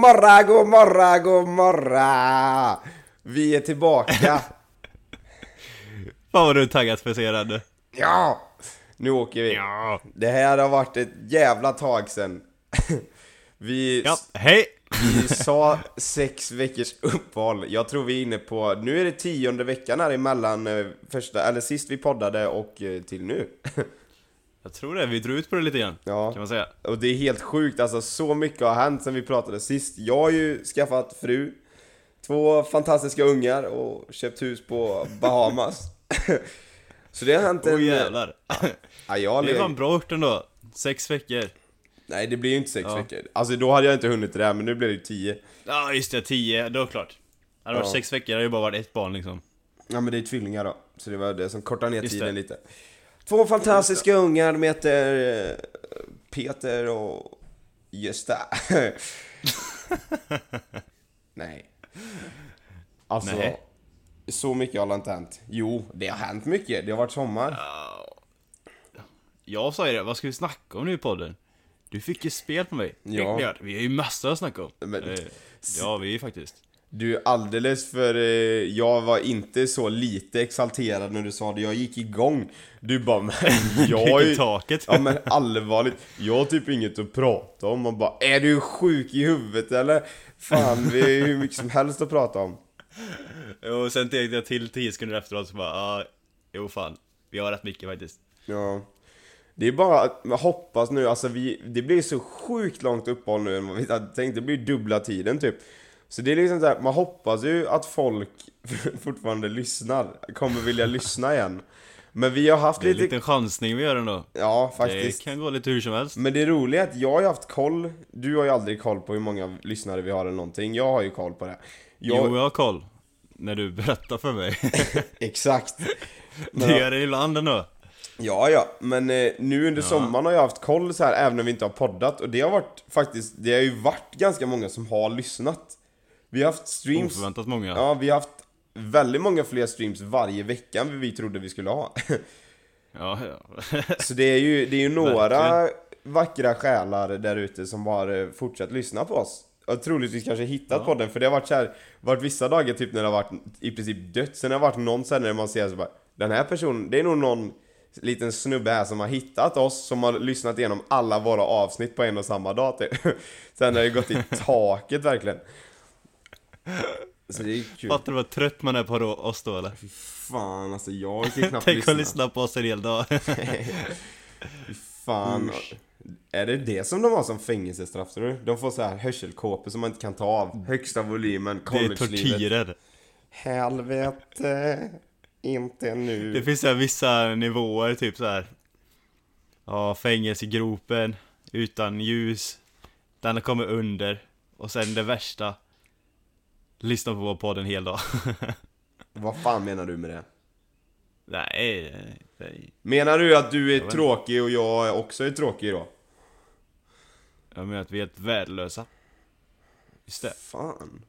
Morgon, god morgon, god morgon! Vi är tillbaka! Fan vad du är taggad för den Ja! Nu åker vi. Ja. Det här har varit ett jävla tag sen. Vi, Ja, hej! vi sa sex veckors uppehåll. Jag tror vi är inne på, nu är det tionde veckan här emellan eh, första, eller sist vi poddade och eh, till nu. Jag tror det, vi drog ut på det lite grann. Ja. Kan man säga. Och det är helt sjukt, alltså så mycket har hänt sen vi pratade sist. Jag har ju skaffat fru, två fantastiska ungar och köpt hus på Bahamas. så det har hänt en... Åh jävlar. Ja, jag Det är fan bra gjort ändå. Sex veckor. Nej det blir ju inte sex Ja. veckor. Alltså då hade jag inte hunnit det där, men nu blir det ju tio. Ja just det, tio, då klart. Hade det varit Ja. sex veckor hade det bara varit ett barn liksom. Ja men det är tvillingar då, så det var det som kortar ner Just tiden det. lite. Två fantastiska ungar, de heter eh, Peter och Gösta. Nej. Alltså, Nej. så mycket har inte hänt. Jo, det har hänt mycket. Det har varit sommar. Jag sa ju det, vad ska vi snacka om nu i podden? Du fick ju spel på mig. Ja. Vi har ju massor att snacka om. Men- Eh, Ja, vi ju faktiskt. Du är alldeles för... Eh, jag var inte så lite exalterad när du sa det. Jag gick igång. Du bara, men jag är taket. Ja men allvarligt, jag har typ inget att prata om. Man bara, är du sjuk i huvudet eller? Fan, vi har hur mycket som helst att prata om. Och sen tänkte jag till tio sekunder efteråt så bara, ja, jo fan. Vi har rätt mycket faktiskt. Ja. Det är bara att hoppas nu, alltså vi, det blir så sjukt långt uppehåll nu än vad vi hade tänkt. Det blir dubbla tiden typ. Så det är liksom så här, man hoppas ju att folk fortfarande lyssnar, kommer vilja lyssna igen. Men vi har haft Det är en lite, liten chansning vi gör ändå. ja faktiskt. Det kan gå lite hur som helst. Men det roliga är att jag har ju haft koll, du har ju aldrig koll på hur många lyssnare vi har eller någonting. Jag har ju koll på det. Jag, Jo, jag har koll. När du berättar för mig. Exakt. Men, det gör det ibland ändå. ja, ja, men eh, nu under sommaren har jag haft koll så här även om vi inte har poddat och det har varit faktiskt, det har ju varit ganska många som har lyssnat. Vi har haft streams, Oförväntat många. ja vi har haft väldigt många fler streams varje vecka än vi trodde vi skulle ha. Ja, ja. så det är ju, det är ju några Verkligen. vackra själar där ute som har eh, fortsatt lyssna på oss. Och troligtvis kanske hittat Ja. podden, för det har varit så här, varit vissa dagar typ när det har varit i princip dött, sen har det varit någon sen när man ser så bara, den här personen, det är nog någon liten snubbe här som har hittat oss, som har lyssnat igenom alla våra avsnitt på en och samma dag typ. Sen har det gått i taket verkligen. Så det är kul. Fattar du vad trött man är på oss då eller? Fan alltså, jag kan knappt Tänk lyssna. att lyssna på oss en hel dag. Fan. Är det det som de har som fängelsestraff tror du? De får så här hörselkåpor som man inte kan ta av. Högsta volymen, Det är tortyrer. Helvete. Inte nu. Det finns så här vissa nivåer, typ så här. Ja, fängelsegropen, utan ljus. Den kommer under. Och sen det värsta. Lyssna på vår podd en hel dag. Vad fan menar du med det? nej, nej. Menar du att du är tråkig och jag också är tråkig då? Jag menar att vi är helt värdelösa. Just det. Fan.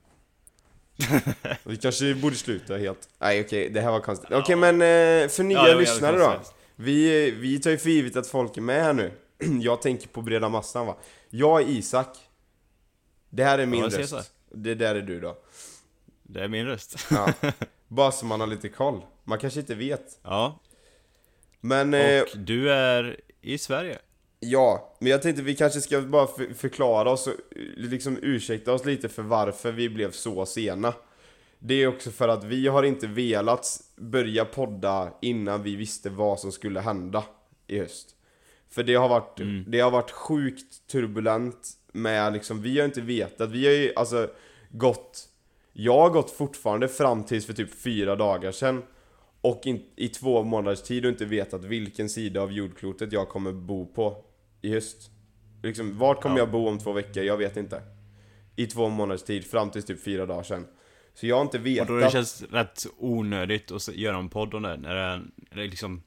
Vi kanske borde sluta helt. Nej okej, det här var konstigt. Okej men eh, för nya Ja, lyssnare då. Vi, vi tar ju för givet att folk är med här nu. Jag tänker på breda massan va. Jag är Isak. Det här är min Ja, röst. Det där är du då. Det är min röst. Ja. Bara så man har lite koll. Man kanske inte vet. Ja, Men eh, och du är i Sverige. ja, men jag tänkte vi kanske ska bara för, förklara oss och eh, liksom ursäkta oss lite för varför vi blev så sena. Det är också för att vi har inte velat börja podda innan vi visste vad som skulle hända i höst. För det har varit, det har varit sjukt turbulent med liksom, vi har inte vetat, vi har ju alltså gått Jag har gått fortfarande fram tills för typ fyra dagar sedan Och in, i två månaders tid och inte vetat vilken sida av jordklotet jag kommer bo på i höst Liksom, vart kommer Ja. jag bo om två veckor? Jag vet inte I två månaders tid, fram tills typ fyra dagar sedan Så jag har inte Och vetat då det känns rätt onödigt att göra en podd om det, när det, är- när det liksom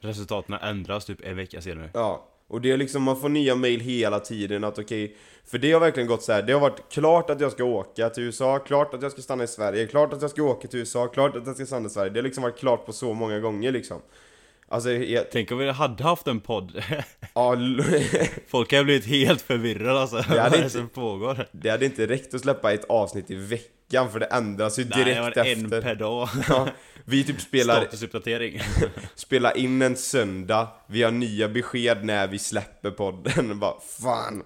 Resultaten ändras typ en vecka senare. Ja, och det är liksom, man får nya mail hela tiden att okej För det har verkligen gått så här. det har varit klart att jag ska åka till USA, klart att jag ska stanna i Sverige, klart att jag ska åka till USA, klart att jag ska stanna i Sverige Det har liksom varit klart på så många gånger liksom Alltså, jag, Tänk om vi hade haft en podd. ja, Folk har blivit helt förvirrade alltså. Vad är hade det inte- som pågår? det hade inte räckt att släppa ett avsnitt i veckan för det ändras ju Nej, det direkt var en efter. per dag. Ja, vi typ spelar, Statusuppdatering. spelar in en söndag, vi har nya besked när vi släpper podden. Bara, fan.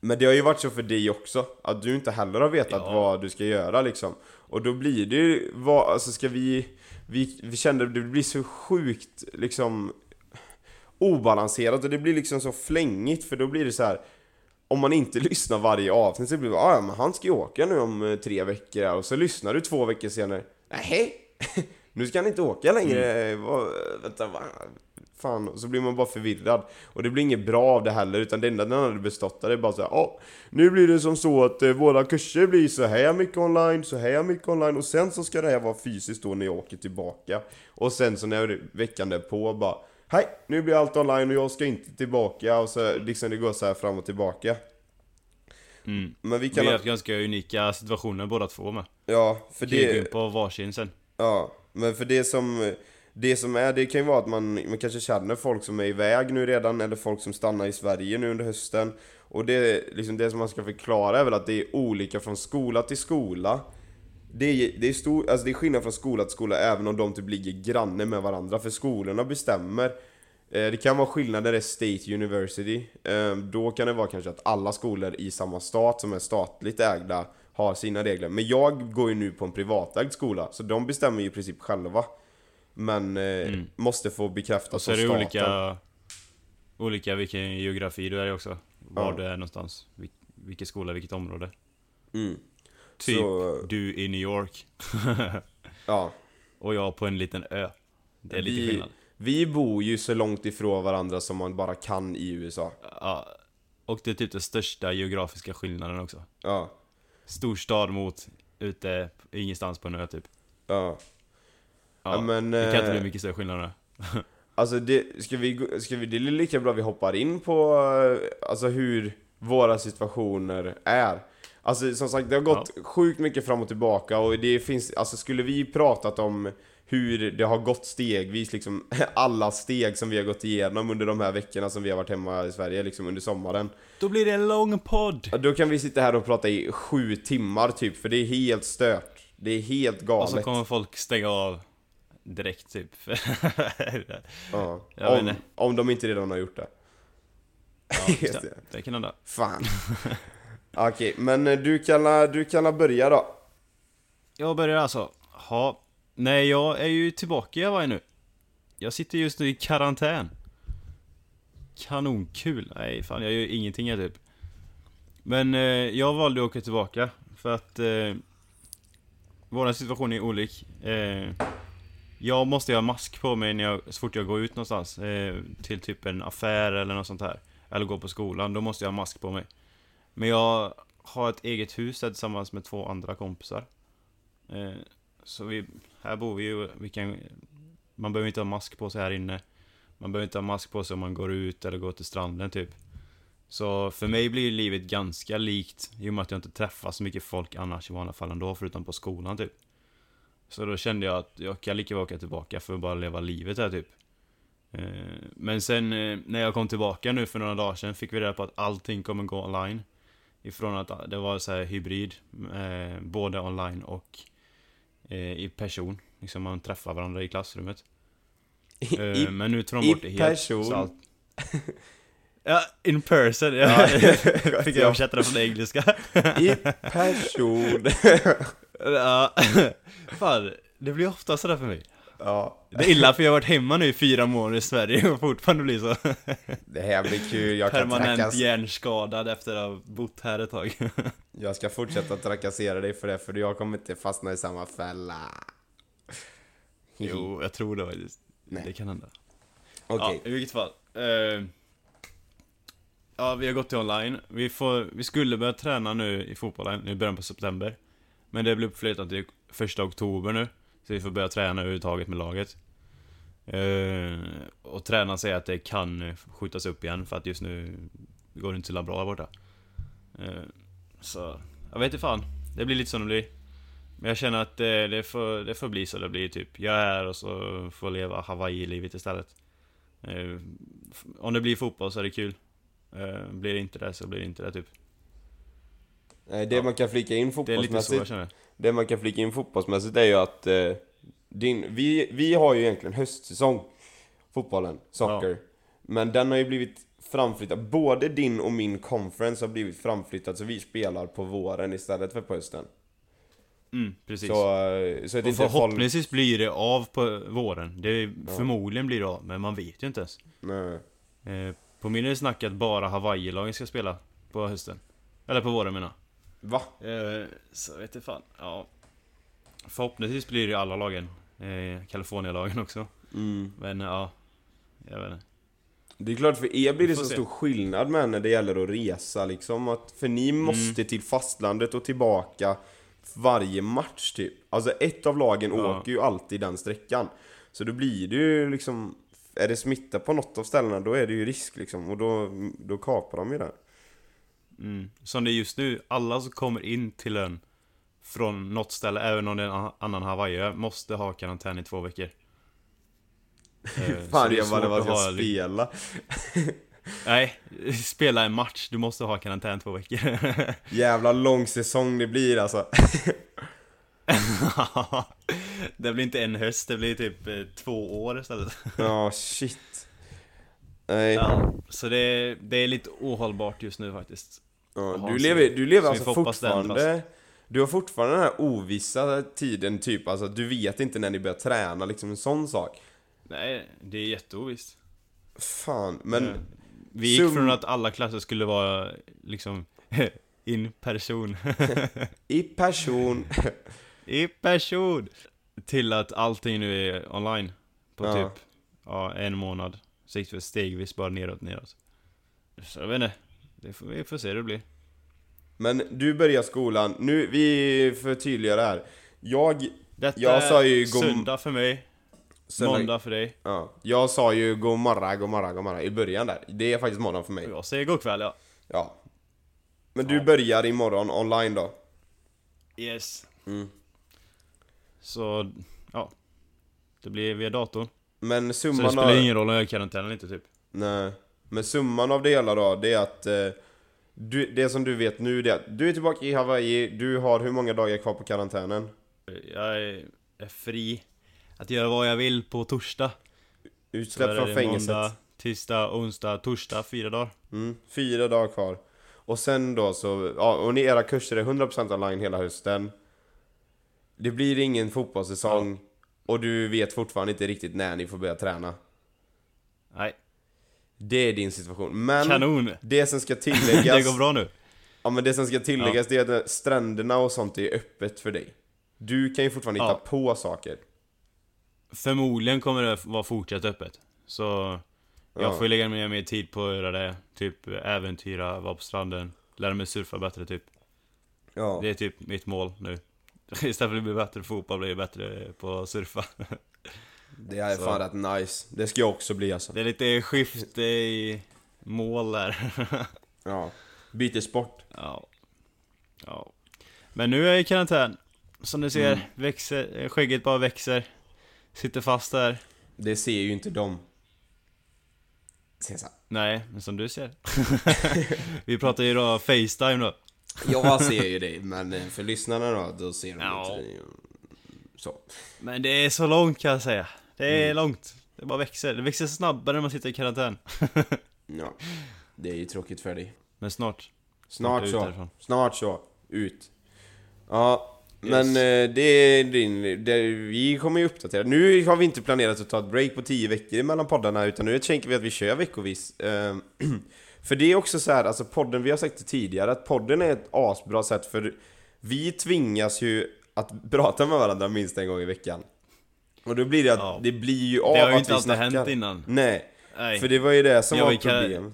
Men det har ju varit så för dig också, att du inte heller har vetat Ja. vad du ska göra liksom. Och då blir det ju, vad, alltså ska vi, vi, vi kände att det blir så sjukt liksom obalanserat och det blir liksom så flängigt för då blir det så här. Om man inte lyssnar varje avsnitt så blir det ah, men han ska ju åka nu om eh, tre veckor och så lyssnar du två veckor senare. Nej, nu ska han inte åka längre. Vad, vänta, va? Fan, och så blir man bara förvirrad. Och det blir inget bra av det heller, utan det enda den hade bestått av det är bara såhär, ja, nu blir det som så att eh, våra kurser blir så här mycket online, så här mycket online, och sen så ska det här vara fysiskt då när jag åker tillbaka. Och sen så när veckan därpå bara, hej, nu blir allt online och jag ska inte tillbaka, och så liksom det går så här fram och tillbaka. Mm. Men vi Vi kan... har haft ganska unika situationer båda två med. Ja, för Vi in det... på varsin sen. Ja, men för det som... Det som är, det kan ju vara att man, man kanske känner folk som är iväg nu redan, eller folk som stannar i Sverige nu under hösten. Och det, liksom det som man ska förklara är väl att det är olika från skola till skola. Det är, det är, stor, alltså det är skillnad från skola till skola även om de typ ligger granne med varandra, för skolorna bestämmer. Eh, Det kan vara skillnader i State University. Eh, Då kan det vara kanske att alla skolor i samma stat som är statligt ägda har sina regler. Men jag går ju nu på en privatägd skola, så de bestämmer ju i princip själva. Men eh, måste få bekräftat Mm. Och så är det staten. olika, olika vilken geografi du är i också. Var Ja. du är någonstans. Vil, vilken skola, vilket område. Mm. Typ Så- du i New York. Ja. och jag på en liten ö. Det är lite Vi- skillnad. Vi bor ju så långt ifrån varandra som man bara kan i USA. Ja. Och det är typ den största geografiska skillnaden också. Ja. Storstad mot ute, ingenstans på en ö typ. Ja. Ja, Ja, men, det kan inte eh, bli mycket större skillnader. Alltså det, ska vi, ska vi, det är lika bra vi hoppar in på eh, alltså hur våra situationer är. Alltså som sagt, det har gått sjukt mycket fram och tillbaka och det finns, alltså skulle vi pratat om hur det har gått stegvis, liksom alla steg som vi har gått igenom under de här veckorna som vi har varit hemma i Sverige, liksom under sommaren. Då blir det en lång podd! Ja, Då kan vi sitta här och prata i sju timmar typ, för det är helt stört. Det är helt Och galet. så kommer folk stänga av direkt typ. ja. Om, om de inte redan har gjort det. ja, det. det kan hända. Fan. Okej, men eh, du kan, la- du kan la börja då. Jag börjar alltså. Ha. Nej, jag är ju tillbaka i Hawaii nu. Jag sitter just nu i karantän. Kanonkul. Nej, fan jag gör ingenting här typ. Men eh, jag valde att åka tillbaka för att eh, vår situation är olik. Eh, jag måste ha mask på mig när jag, så fort jag går ut någonstans. Eh, till typ en affär eller något sånt här. Eller går på skolan. Då måste jag ha mask på mig. Men jag har ett eget hus där tillsammans med två andra kompisar. Eh, så vi, här bor vi ju, vi kan, man behöver inte ha mask på sig här inne. Man behöver inte ha mask på sig om man går ut eller går till stranden typ. Så för mig blir livet ganska likt i och med att jag inte träffar så mycket folk annars i vanliga fall ändå, förutom på skolan typ. Så då kände jag att jag kan lika väl åka tillbaka för att bara leva livet här typ. Eh, men sen eh, när jag kom tillbaka nu för några dagar sedan fick vi reda på att allting kommer gå online. Ifrån att det var så här hybrid, eh, både online och eh, i person. Liksom man träffar varandra i klassrummet. I, Eh, i, men nu tar de i bort det helt. person? så allt- Ja, in person. Ja, Ja, fick jag översätta det från engelska. I person. ja, fan, det blir ofta sådär för mig. Ja, Det är illa för jag har varit hemma nu i fyra månader i Sverige och fortfarande blir så det här blir kul. Jag kan permanent hjärnskadad efter att ha bott här ett tag. Jag ska fortsätta trakassera dig för det, för jag kommer inte fastna i samma fälla. jo, jag tror det faktiskt. Nej. Det kan hända. Okej. Ja, i vilket fall. Eh, ja, vi har gått till online. Vi, får, vi skulle börja träna nu i fotbollen i början på september. Men det blir uppflyttat till första oktober nu. Så vi får börja träna överhuvudtaget med laget. Eh, och tränaren säger att det kan eh, skjutas upp igen för att just nu går det inte så bra där borta. Eh, så, jag vet inte fan. Det blir lite som det blir. Men jag känner att det, det, får, det får bli så det blir typ. Jag är här och så får leva Hawaii-livet istället. Eh, f- om det blir fotboll så är det kul. Eh, blir det inte det så blir det inte det typ. Nej, det Ja. man kan flika in Det är lite så jag fotbollsmässigt, känner. Det man kan flika in fotbollsmässigt är ju att eh, din, vi, vi har ju egentligen höstsäsong, fotbollen, soccer. Men den har ju blivit framflyttad, både din och min conference har blivit framflyttad så vi spelar på våren istället för på hösten. Mm, precis. Så, eh, så att och inte folk... förhoppningsvis blir det av på våren. Det Förmodligen blir det av, men man vet ju inte ens. Nej. Eh, på min är det snack att bara Hawaii-lagen ska spela på hösten. Eller på våren menar Va? Eh, så vet jag fan. Ja. Förhoppningsvis blir det alla lagen. Eh, California-lagen också. Mm. Men ja. Jag vet inte. Det är klart, för er blir det så se. stor skillnad med när det gäller att resa liksom. Att, för ni Mm. måste till fastlandet och tillbaka varje match typ. Alltså ett av lagen Ja. åker ju alltid den sträckan. Så då blir det ju liksom, är det smitta på något av ställena då är det ju risk liksom. Och då, då kapar de ju det. Mm. Som det är just nu, alla som kommer in till ön från något ställe, även om det är en annan Hawaii måste ha karantän i två veckor. Eh, Fan jag bara, var att ha- ska spela. Nej, spela en match, du måste ha karantän två veckor. Jävla lång säsong det blir alltså. det blir inte en höst, det blir typ eh, två år istället. Ja, shit. Nej. Ja, så det, det är lite ohållbart just nu faktiskt. Ja, du lever, du lever alltså fortfarande Du har fortfarande den här ovissa tiden typ, alltså du vet inte när ni börjar träna, liksom en sån sak Nej, det är jätteovisst. Fan, men Eh, Vi gick sum- från att alla klasser skulle vara liksom in person. i person I person! Till att allting nu är online. På Ja. typ ja, en månad. Så gick det stegvis bara neråt, neråt. Så jag vet inte. Det får, vi får se hur det blir. Men du börjar skolan, nu, vi förtydligar det här Jag, Detta Jag är sa ju god- söndag för mig, söndag- måndag för dig. ja, jag sa ju god morgon, god morgon, god morgon i början där Det är faktiskt morgon för mig, jag säger god kväll ja. ja Men du Ja. börjar imorgon online då? Yes. Mm. Så, ja. Det blir via datorn. Men Så det summan spelar av... ingen roll om jag är i karantän eller inte typ. Nej, men summan av det hela då, det är att eh, du, Det som du vet nu det är att du är tillbaka i Hawaii, du har hur många dagar kvar på karantänen? Jag är, är fri att göra vad jag vill på torsdag. Utsläpp från fängelset. Måndag, tisdag, onsdag, torsdag, fyra dagar. Mm, fyra dagar kvar. Och sen då så, ja, och ni, era kurser är 100% online hela hösten. Det blir ingen fotbollssäsong. Och du vet fortfarande inte riktigt när ni får börja träna. Nej, Det är din situation. Men kanon! det som ska tilläggas... det går bra nu. Ja men det som ska tilläggas det är att stränderna och sånt är öppet för dig. Du kan ju fortfarande Ja. hitta på saker. Förmodligen kommer det vara fortsatt öppet. Så jag Ja. får lägga ner mer tid på att göra det. Typ äventyra, vara på stranden, lära mig surfa bättre typ. Ja. Det är typ mitt mål nu. Istället för att bli bättre på fotboll blir jag bättre på att surfa. Det är Så. fan rätt nice. Det ska jag också bli alltså. Det är lite skifte i mål där. Ja. Byter sport. ja. ja. Men nu är jag i karantän. Som ni ser, Mm. växer, skägget bara växer. Sitter fast där. Det ser ju inte de. Nej, men som du ser. Vi pratar ju då Facetime då. Jag ser ju det, men eh, för lyssnarna då, då ser de Ja. inte. Så. Men det är så långt kan jag säga. Det är Mm. långt. Det bara växer. Det växer snabbare när man sitter i karantän. Ja. Det är ju tråkigt för dig. Men snart. Snart ut så. Snart så. Ut. Ja. Men Yes. eh, det är din, det, vi kommer ju uppdatera. Nu har vi inte planerat att ta ett break på 10 veckor mellan poddarna, utan nu tänker vi att vi kör veckovis. För det är också så här, alltså podden, vi har sagt det tidigare, att podden är ett asbra sätt för vi tvingas ju att prata med varandra minst en gång i veckan. Och då blir det att, Ja. det blir ju av Det har ju att inte vi alltid snackar. hänt innan. Nej, Nej. för det var ju det som Jag var var problemet.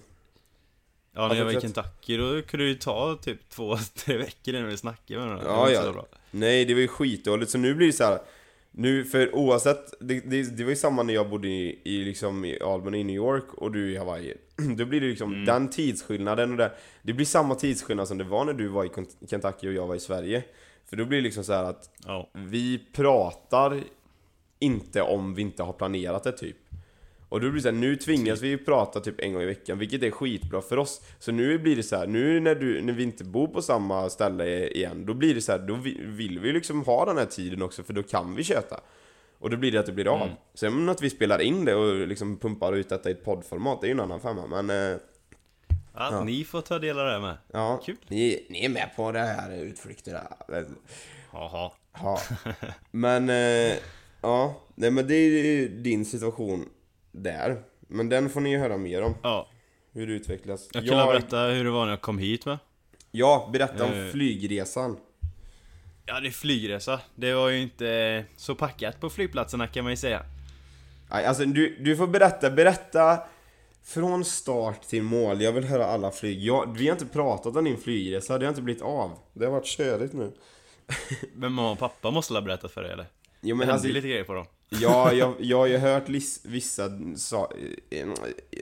Ja, när jag var i. Kentucky då kunde det ju ta typ två, tre veckor innan vi snackade med varandra. Det Ja, var inte ja. bra. Nej, det var ju skitdåligt. Så nu blir det så här. Nu, för oavsett, det, det, det var ju samma när jag bodde i, i, liksom, i Albany i New York och du i Hawaii. Då blir det liksom Mm. den tidsskillnaden och det, det blir samma tidsskillnad som det var när du var i Kent- Kentucky och jag var i Sverige. För då blir det liksom så här att Ja. vi pratar inte om vi inte har planerat det typ. Och då blir det så här, nu tvingas vi prata typ en gång i veckan, vilket är skitbra för oss. Så nu blir det så här, nu när, du, när vi inte bor på samma ställe igen, då blir det så här, då vi- vill vi liksom ha den här tiden också, för då kan vi köta. Och då blir det att det blir av. Sen att vi spelar in det och liksom pumpar ut detta i ett poddformat, det är ju en annan femma, men... Eh, Ja, Ja. ni får ta del av det här med. ja, Kul. Ni, ni är med på det här utflykterna. Jaha. Ja. Men, eh, ja, nej men det är ju din situation där. Men den får ni ju höra mer om, Ja. hur det utvecklas. Jag kan berätta hur det var när jag kom hit med. Ja, berätta om Eh. flygresan. Ja, det är flygresa. Det var ju inte så packat på flygplatserna kan man ju säga. Nej, alltså du, du får berätta, berätta från start till mål. Jag vill höra alla flyg. Jag, vi har inte pratat om din flygresa, det har inte blivit av. Det har varit körigt nu. Men mamma och pappa måste ha berättat för dig eller? Jo Det men hände alltså, ju lite grejer på dem. Ja, jag, jag har ju hört lis, vissa sa, eh,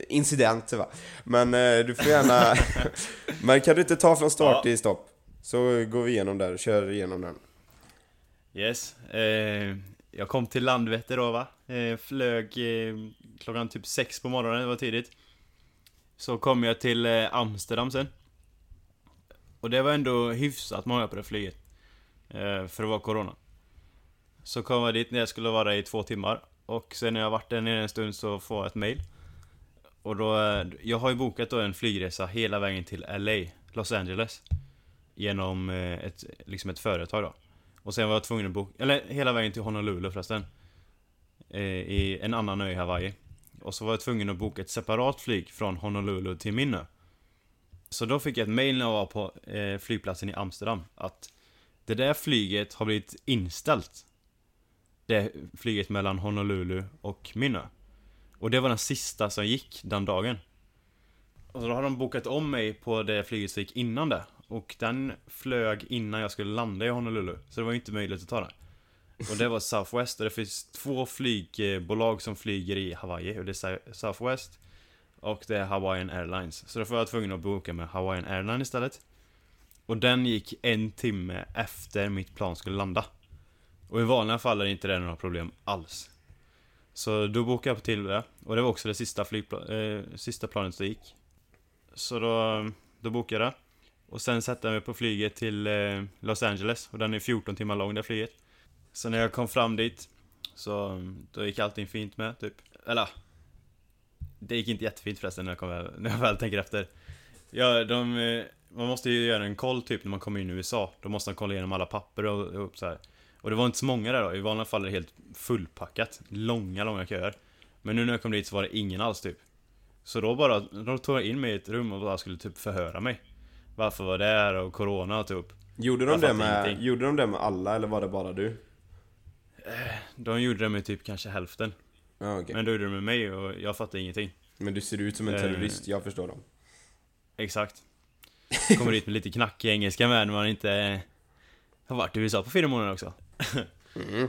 incidenter va. Men eh, du får gärna... men kan du inte ta från start Ja. till stopp? Så går vi igenom där, kör igenom den. Yes. Eh, jag kom till Landvetter då va. Eh, flög eh, klockan typ sex på morgonen, det var tidigt. Så kom jag till eh, Amsterdam sen. Och det var ändå hyfsat många på det flyget. För att vara corona. Så kom jag dit när jag skulle vara i två timmar. Och sen när jag varit där nere en stund så får jag ett mail. Och då, eh, jag har ju bokat då en flygresa hela vägen till LA, Los Angeles. Genom eh, ett, liksom ett företag då. Och sen var jag tvungen att boka, eller hela vägen till Honolulu förresten. Eh, I en annan ö i Hawaii. Och så var jag tvungen att boka ett separat flyg från Honolulu till min ö. Så då fick jag ett mail när jag var på flygplatsen i Amsterdam att det där flyget har blivit inställt. Det flyget mellan Honolulu och min ö. Och det var den sista som gick den dagen. Och så då hade de bokat om mig på det flyget som gick innan det. Och den flög innan jag skulle landa i Honolulu. Så det var ju inte möjligt att ta den. Och det var Southwest och det finns två flygbolag som flyger i Hawaii. Och det är Southwest och det är Hawaiian Airlines. Så då var jag tvungen att boka med Hawaiian Airlines istället. Och den gick en timme efter mitt plan skulle landa. Och i vanliga fall är inte det några problem alls. Så då bokade jag till det. Och det var också det sista, flygpla- eh, sista planet som gick. Så då, då bokade jag det. Och sen satte jag mig på flyget till eh, Los Angeles. Och den är 14 timmar lång det flyget. Så när jag kom fram dit Så då gick allting fint med typ Eller Det gick inte jättefint förresten när jag, kom, väl- när jag väl tänker efter Ja, de, eh, man måste ju göra en koll typ när man kommer in i USA Då måste man kolla igenom alla papper och, och så här. Och det var inte så många där då, i vanliga fall är det helt fullpackat Långa, långa köer Men nu när jag kom dit så var det ingen alls typ Så då bara, då tog jag in mig i ett rum och bara skulle typ förhöra mig Varför var det här och corona och typ Gjorde de, det med, ingenting. gjorde de det med alla eller var det bara du? De gjorde det med typ kanske hälften Ja, okej. Men då gjorde de med mig och jag fattade ingenting Men du ser ut som en Eh. terrorist, jag förstår dem. Exakt Kommer dit med lite knackig engelska med när man inte eh, har varit i USA på fyra månader också Mm.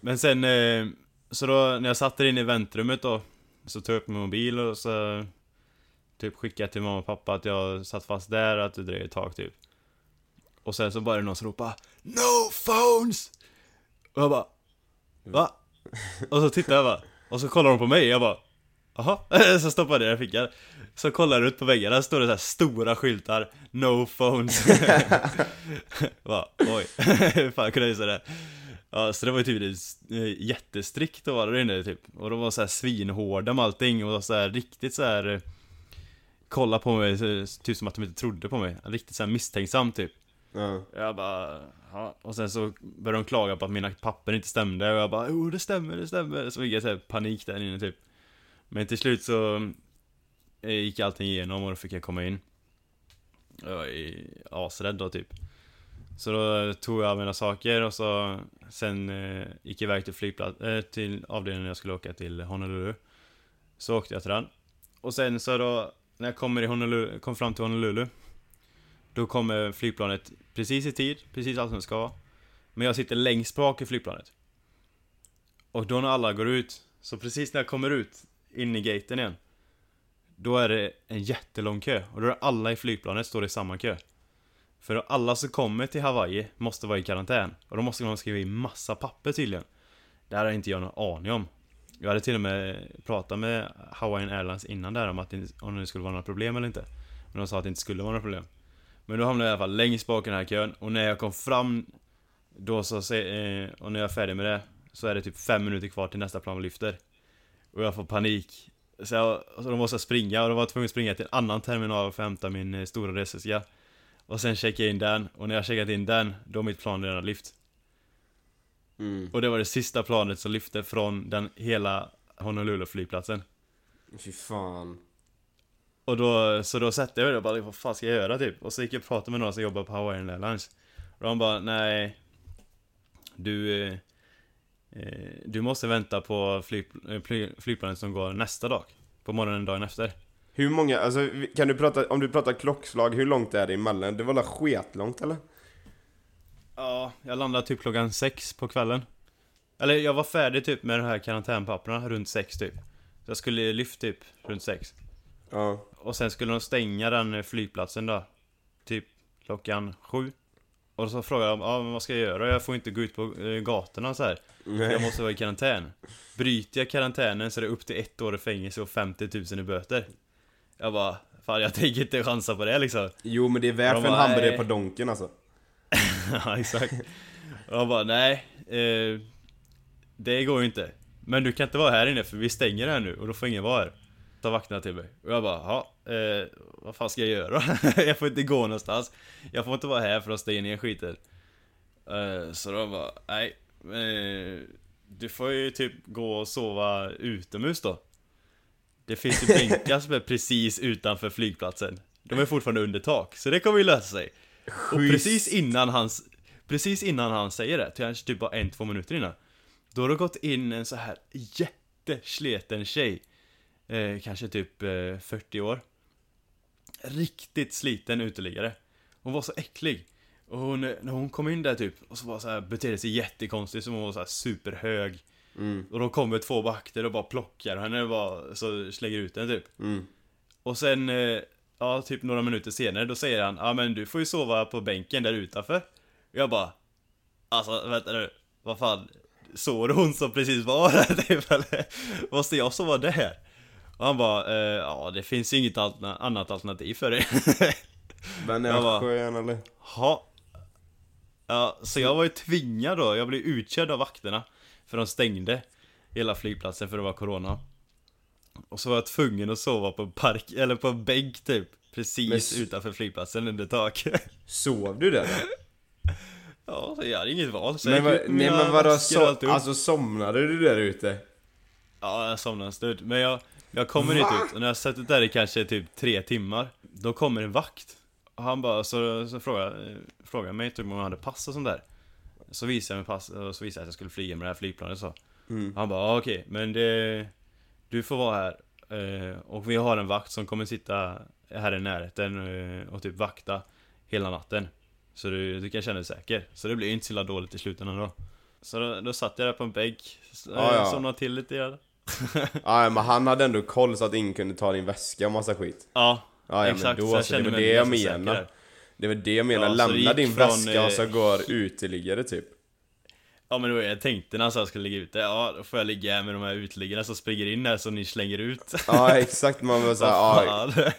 Men sen, eh, så då när jag satt där inne i väntrummet då Så tog jag upp min mobil och så Typ skickade jag till mamma och pappa att jag satt fast där och att det dröjde ett tag typ Och sen så var det någon som ropade No phones! Och jag bara Va? Och så tittade jag bara Och så kollade de på mig jag bara Jaha, så stoppade jag det i fickan så kollar jag ut på väggen, där står det så här stora skyltar No phones Va, oj, hur fan kunde jag gissa det? Ja, så det var ju typ eh, jättestrikt att vara där inne typ Och de var så här svinhårda med allting och så här riktigt så här eh, Kolla på mig, typ som att de inte trodde på mig Riktigt så här misstänksam typ Ja. jag bara, ja. Och sen så började de klaga på att mina papper inte stämde och jag bara, jo det stämmer, det stämmer. Så fick jag så panik där inne typ. Men till slut så jag gick allting igenom och då fick jag komma in. Jag var asrädd då typ. Så då tog jag mina saker och så sen eh, gick jag iväg till flygplats, eh, till avdelningen jag skulle åka till Honolulu. Så åkte jag till den. Och sen så då, när jag kommer, i Honolulu, kom fram till Honolulu då kommer flygplanet precis i tid, precis allt som det ska. Men jag sitter längst bak i flygplanet. Och då när alla går ut, så precis när jag kommer ut, in i gaten igen. Då är det en jättelång kö, och då är alla i flygplanet står i samma kö. För alla som kommer till Hawaii måste vara i karantän. Och då måste de skriva i massa papper tydligen. Det här har inte jag någon aning om. Jag hade till och med pratat med Hawaiian Airlines innan där om att det, om det skulle vara några problem eller inte. Men de sa att det inte skulle vara några problem. Men då hamnade jag i alla fall längst bak i den här kön och när jag kom fram Då så, eh, och när jag är färdig med det Så är det typ fem minuter kvar till nästa plan lyfter Och jag får panik så, så måste jag springa och då var jag tvungen att springa till en annan terminal för att hämta min eh, stora resväska Och sen checkade jag in den och när jag checkat in den Då mitt plan redan lyft Mm. Och det var det sista planet som lyfte från den hela Honolulu flygplatsen Fy fan. Och då, så då satte jag mig och bara vad fan ska jag göra typ? Och så gick jag och pratade med några som jobbar på Hawaiian Airlines Och de bara nej Du eh, Du måste vänta på flyg, eh, fly, flygplanet som går nästa dag. På morgonen dagen efter. Hur många, alltså kan du prata, om du pratar klockslag, hur långt är det emellan? Det var väl skitlångt eller? Ja, jag landade typ klockan sex på kvällen. Eller jag var färdig typ med de här karantänpapperna runt sex typ. Så jag skulle lyft typ runt sex. Ja. Och sen skulle de stänga den flygplatsen då. Typ klockan sju Och så frågade de, ja men vad ska jag göra? Jag får inte gå ut på eh, gatorna så här. För jag måste vara i karantän. Bryter jag karantänen så är det upp till ett år i fängelse och 50 000 i böter. Jag bara, fan jag tänker inte chansa på det liksom. Jo men det är värt för en hamburgare nej. på Donken alltså. Ja exakt. Och jag bara, nej eh, Det går ju inte. Men du kan inte vara här inne för vi stänger här nu och då får ingen vara här. Ta vakterna till mig. Och jag bara, ja, eh, vad fan ska jag göra? jag får inte gå någonstans. Jag får inte vara här för att stänga ner skiten. Eh, Så de bara, nej eh, Du får ju typ gå och sova utomhus då. Det finns ju bänkar som är precis utanför flygplatsen. De är fortfarande under tak, så det kommer ju lösa sig. Och Schysst. precis innan han Precis innan han säger det, kanske typ bara en, två minuter innan Då har det gått in en så här jättesleten tjej eh, Kanske typ eh, 40 år Riktigt sliten uteliggare Hon var så äcklig Och hon, när hon kom in där typ Och så var så här, betedde sig jättekonstigt som hon var så superhög Mm. Och då kommer två vakter och bara plockar henne och bara så slänger ut henne typ Mm. och sen, eh, ja typ några minuter senare, då säger han Ja men du får ju sova på bänken där utanför Och jag bara Alltså vänta nu, vad fan Såg hon som precis var där typ eller? Måste jag sova där? Och han bara, eh, ja det finns inget alterna- annat alternativ för dig Men är Jag han skön eller? Ha. Ja, så jag var ju tvingad då, jag blev utkörd av vakterna För de stängde hela flygplatsen för det var corona Och så var jag tvungen att sova på en park, eller på en bänk typ Precis utanför flygplatsen under tak Sov du där då? Ja, så jag hade inget val så Men, jag va, gick ut med nej men vadå, so, alltså somnade du där ute? Ja, jag somnade en stund. Men jag, jag kommer inte ut. Och när jag suttit där i kanske typ tre timmar Då kommer en vakt. Och han bara, så, så frågade, frågade mig typ om jag hade pass och sånt där. Så visade jag mig pass och så visade jag att jag skulle flyga med det här flygplanet så. Mm. Han bara, ah, okej, men det Du får vara här eh, Och vi har en vakt som kommer sitta här i närheten eh, och typ vakta Hela natten. Så du, du kan känna dig säker. Så det blir inte så dåligt i slutändan då. Så då, då satt jag där på en bänk ja, ja. Somnade till lite grann Ja men han hade ändå koll så att ingen kunde ta din väska och massa skit. Ja, Ja, ja exakt. men så då jag så, det var det jag menar. Det var det jag menar, Ja, så lämna din från, väska och så eh, går uteliggare typ. Ja men det var jag tänkte när han sa att jag skulle ligga ute, ja då får jag ligga här med de här uteliggarna som springer in här som ni slänger ut Ja exakt, man var såhär, ja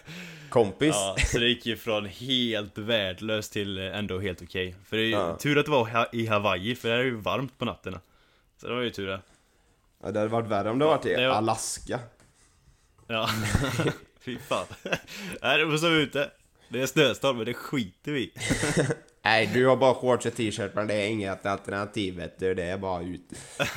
kompis. Ja, så det gick ju från helt värdelöst till eh, ändå helt okej För det är ju Ja. tur att det var i Hawaii, för det är ju varmt på nätterna Så det var ju tur det Ja, det hade varit värre om det varit i det var- Alaska. Ja, fy fan Nej, du får sova ute Det är snöstorm, men det skiter vi. Nej, du har bara shorts och t-shirt men det är inget alternativ vet du, det är bara ut.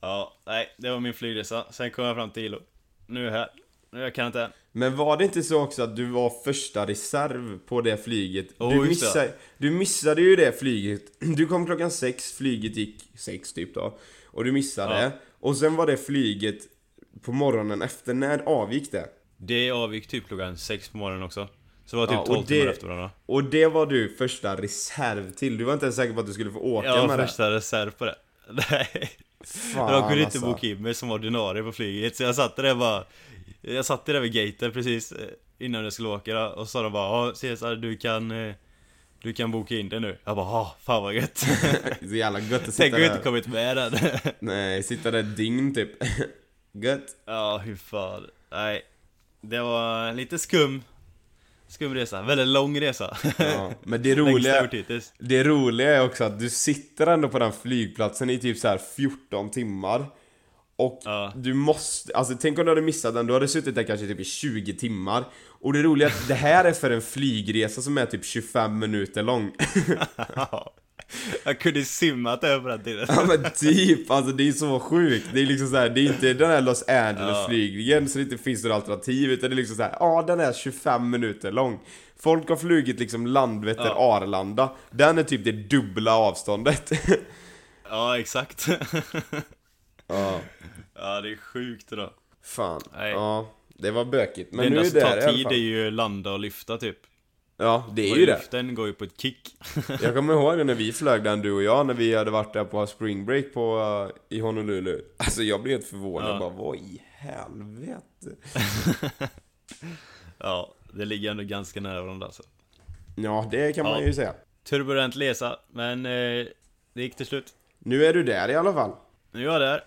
Ja, nej, det var min flygresa Sen kom jag fram till Ilo Nu är jag här, nu jag i karantän Men var det inte så också att du var första reserv på det flyget? Oh, du, det. missade, du missade ju det flyget. Du kom klockan sex, flyget gick sex typ då. Och du missade. Ja. Och sen var det flyget på morgonen efter, när avgick det? Det avgick typ klockan sex på morgonen också Så det var typ Ja, och 12 det- timmar efter varandra Och det var du första reserv till. Du var inte ens säker på att du skulle få åka Jag var med första reserv på det Nej Fan, De kunde inte alltså. boka in mig som ordinarie på flyget Så jag satt där bara Jag satt där vid gaten precis eh, innan jag skulle åka och så sa de bara ja Cesar du kan eh, Du kan boka in det nu. Jag bara ja, fan vad gött. Så jävla gött att Tänk sitta om jag inte där. kommit med den. Nej, sitta där dygn typ. Gött. ja, hur fan. Nej. Det var lite skum Skum resa, väldigt lång resa. Ja. Men det roliga, det roliga är också att du sitter ändå på den flygplatsen i typ så här 14 timmar. Och Ja. du måste, alltså tänk om du hade missat den, du hade suttit där kanske typ i 20 timmar. Och det roliga är att det här är för en flygresa som är typ 25 minuter lång. Ja. Jag kunde simmat över på den tiden. Ja men typ, alltså det är så sjukt. Det är liksom så här, det är inte den här Los Angeles flygningen så det inte finns några alternativ utan det är liksom så här, ja den är 25 minuter lång. Folk har flugit liksom Landvetter Arlanda. Den är typ det dubbla avståndet. Ja, exakt. ja, Ja, det är sjukt då. fan. Nej. Ja, det var bökigt. Det Men nu enda är det tar där i alla tid är ju landa och lyfta typ. Ja, det är Och ju det. Luften går ju på ett kick. Jag kommer ihåg när vi flög den du och jag när vi hade varit där på spring break på, uh, i Honolulu. Alltså jag blev helt förvånad Ja. bara, vad i helvete? Ja, det ligger ändå ganska nära varandra alltså. Ja, det kan man Ja. ju säga. Turbulent resa, men eh, det gick till slut. Nu är du där i alla fall. Nu är jag där.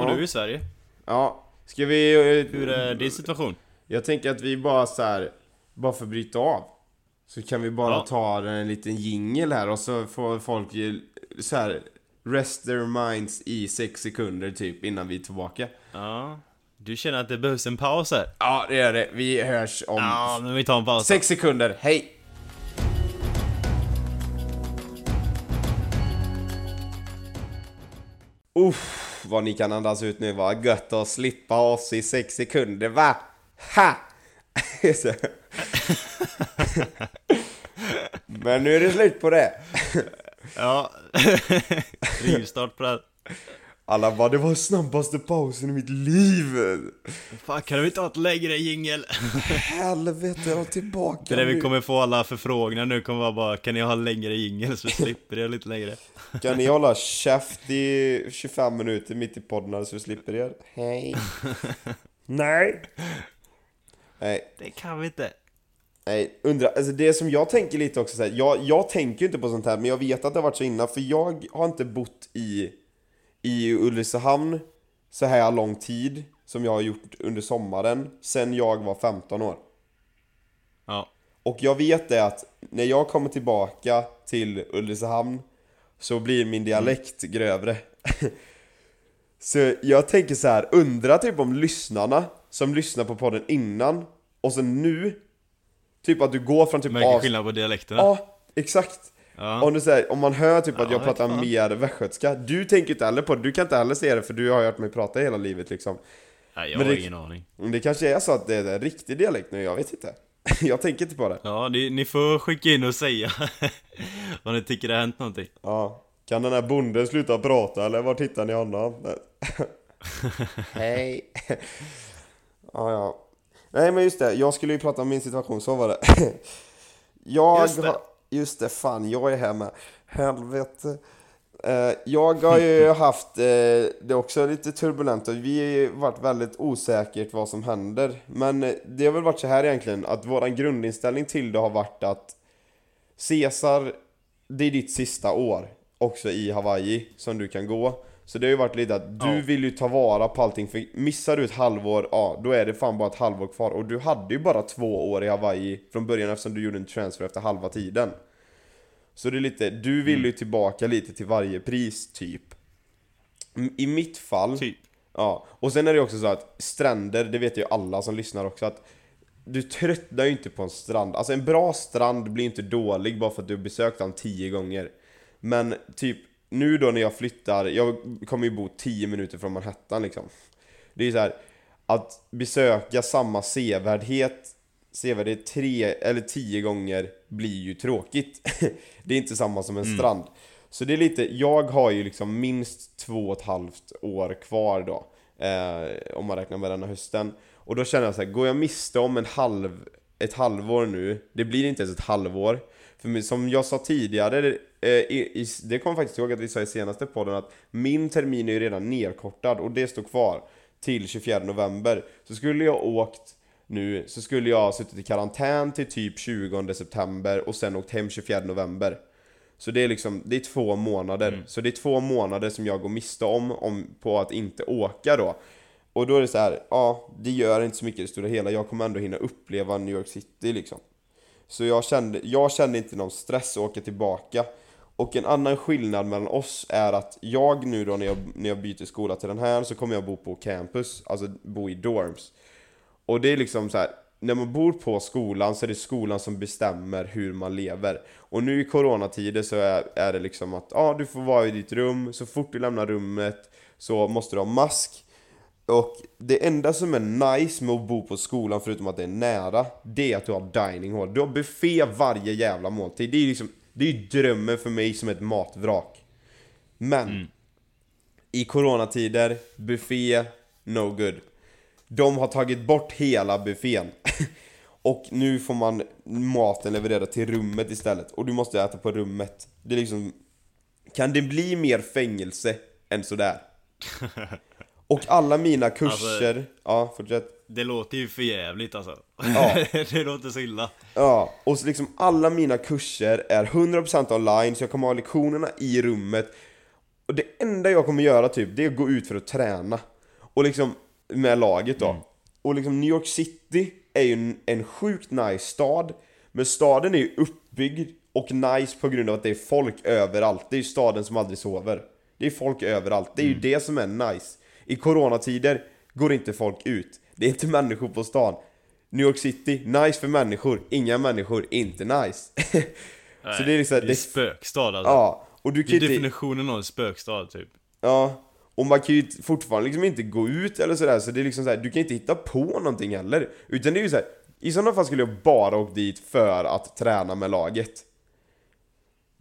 Och du är i Sverige. Ja, ska vi... eh, Hur är din situation? Jag tänker att vi bara så här, bara för att bryta av. Så kan vi bara Ja. ta en liten jingle här och så får folk ju så här rest their minds i sex sekunder typ innan vi är tillbaka. Ja. Du känner att det behövs en paus här? Ja, det är det. Vi hörs om Ja, men vi tar en paus. sex sekunder. Hej! Uff, vad ni kan andas ut nu va? Gött att slippa oss i sex sekunder va? Ha! Men nu är det slut på det. Ja. Rivstart på det här. Alla bara, det var snabbaste pausen i mitt liv. Fan, kan vi inte ha ett längre jingel? Helvete, jag är tillbaka Det är vi kommer få alla förfrågningar nu kommer vara bara Kan ni ha längre jingel så vi slipper det lite längre? Kan ni hålla käft i 25 minuter mitt i podden så vi slipper er? Hej. Nej. Nej, Det kan vi inte. nej, undra, alltså det som jag tänker lite också så här, jag, jag tänker ju inte på sånt här, men jag vet att det har varit så innan, för jag har inte bott i, i Ulricehamn så här lång tid som jag har gjort under sommaren, sen jag var 15 år. Ja. Och jag vet det att när jag kommer tillbaka till Ulricehamn så blir min dialekt grövre. så jag tänker så här, undra typ om lyssnarna som lyssnar på podden innan och sen nu, typ att du går från typ Märker av... skillnad på dialekterna? Ja, exakt. Ja. Om, du säger, om man hör typ att Ja, jag pratar fan. mer västgötska, du tänker inte heller på det, du kan inte heller se det för du har hört mig prata hela livet liksom. Nej, jag Men har det- ingen aning. Det kanske är så att det är en riktig dialekt nu, jag vet inte. jag tänker inte på det. Ja, ni, ni får skicka in och säga om ni tycker det har hänt någonting. Ja, kan den här bonden sluta prata eller var tittar ni honom? Hej! ja, ja. Nej men just det, jag skulle ju prata om min situation, så var det. jag det. har... Just det, fan jag är med. Helvete. Eh, jag har ju haft eh, det också lite turbulent och vi har ju varit väldigt osäkert vad som händer. Men eh, det har väl varit så här egentligen, att våran grundinställning till det har varit att Caesar, det är ditt sista år också i Hawaii som du kan gå. Så det har ju varit lite att du Ja. vill ju ta vara på allting, för missar du ett halvår, ja då är det fan bara ett halvår kvar. Och du hade ju bara två år i Hawaii från början eftersom du gjorde en transfer efter halva tiden. Så det är lite, du vill ju tillbaka lite till varje pris, typ. I mitt fall, Typ. Ja, och sen är det också så att stränder, det vet ju alla som lyssnar också att du tröttnar ju inte på en strand. Alltså en bra strand blir inte dålig bara för att du har besökt den tio gånger. Men typ nu då när jag flyttar, jag kommer ju bo 10 minuter från Manhattan liksom. Det är ju så här att besöka samma sevärdhet sevärdhet tre eller tio gånger blir ju tråkigt. det är inte samma som en strand. Så det är lite, jag har ju liksom minst två och ett halvt år kvar då. Eh, om man räknar med denna hösten. Och då känner jag så här, går jag miste om en halv, ett halvår nu, det blir inte ens ett halvår. För som jag sa tidigare, i, i, det kommer faktiskt ihåg att vi sa i senaste podden att min termin är ju redan nedkortad och det står kvar till 24 november. Så skulle jag åkt nu så skulle jag ha suttit i karantän till typ 20 september och sen åkt hem 24 november. Så det är liksom, det är två månader. Så det är två månader som jag går miste om, om på att inte åka då. Och då är det så här, ja, det gör inte så mycket i det stora hela. Jag kommer ändå hinna uppleva New York City liksom. Så jag kände, jag kände inte någon stress att åka tillbaka. Och en annan skillnad mellan oss är att jag nu då när jag, när jag byter skola till den här så kommer jag bo på campus, alltså bo i dorms. Och det är liksom så här, när man bor på skolan så är det skolan som bestämmer hur man lever. Och nu i coronatider så är, är det liksom att ja, du får vara i ditt rum, så fort du lämnar rummet så måste du ha mask. Och det enda som är nice med att bo på skolan, förutom att det är nära, det är att du har dining hall. Du har buffé varje jävla måltid. Det är liksom, det är ju drömmen för mig som ett matvrak. Men, i coronatider, buffé, no good. De har tagit bort hela buffén. Och nu får man maten levererad till rummet istället. Och du måste äta på rummet. Det är liksom... Kan det bli mer fängelse än sådär? Och alla mina kurser... ja, fortsätt. Det låter ju för jävligt alltså. Ja. det låter så illa. Ja, och så liksom alla mina kurser är 100% online, så jag kommer ha lektionerna i rummet. Och det enda jag kommer göra typ, det är att gå ut för att träna. Och liksom, med laget då. Och liksom New York City är ju en, en sjukt nice stad. Men staden är ju uppbyggd och nice på grund av att det är folk överallt. Det är ju staden som aldrig sover. Det är folk överallt. Det är ju det som är nice. I coronatider går inte folk ut. Det är inte människor på stan. New York City, nice för människor. Inga människor, inte nice. så det är liksom... Det är Det, spökstad alltså. ja, och du Det kan är inte... definitionen av en spökstad typ. Ja, och man kan ju fortfarande liksom inte gå ut eller sådär, så det är liksom såhär, du kan inte hitta på någonting heller. Utan det är ju såhär, i sådana fall skulle jag bara åkt dit för att träna med laget.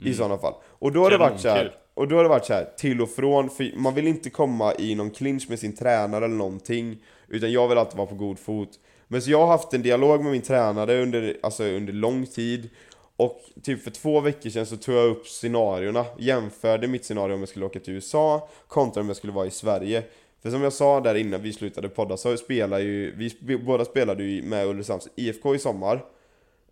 I sådana fall. Och då har det varit så här, Kanonkul och då har det varit så här till och från, för man vill inte komma i någon clinch med sin tränare eller någonting. Utan jag vill alltid vara på god fot. Men så jag har haft en dialog med min tränare under, alltså under lång tid. Och typ för två veckor sedan så tog jag upp scenarierna, jämförde mitt scenario om jag skulle åka till USA kontra om jag skulle vara i Sverige. För som jag sa där innan vi slutade podda så spelar ju, vi båda spelade ju med Ulricehamns IFK i sommar.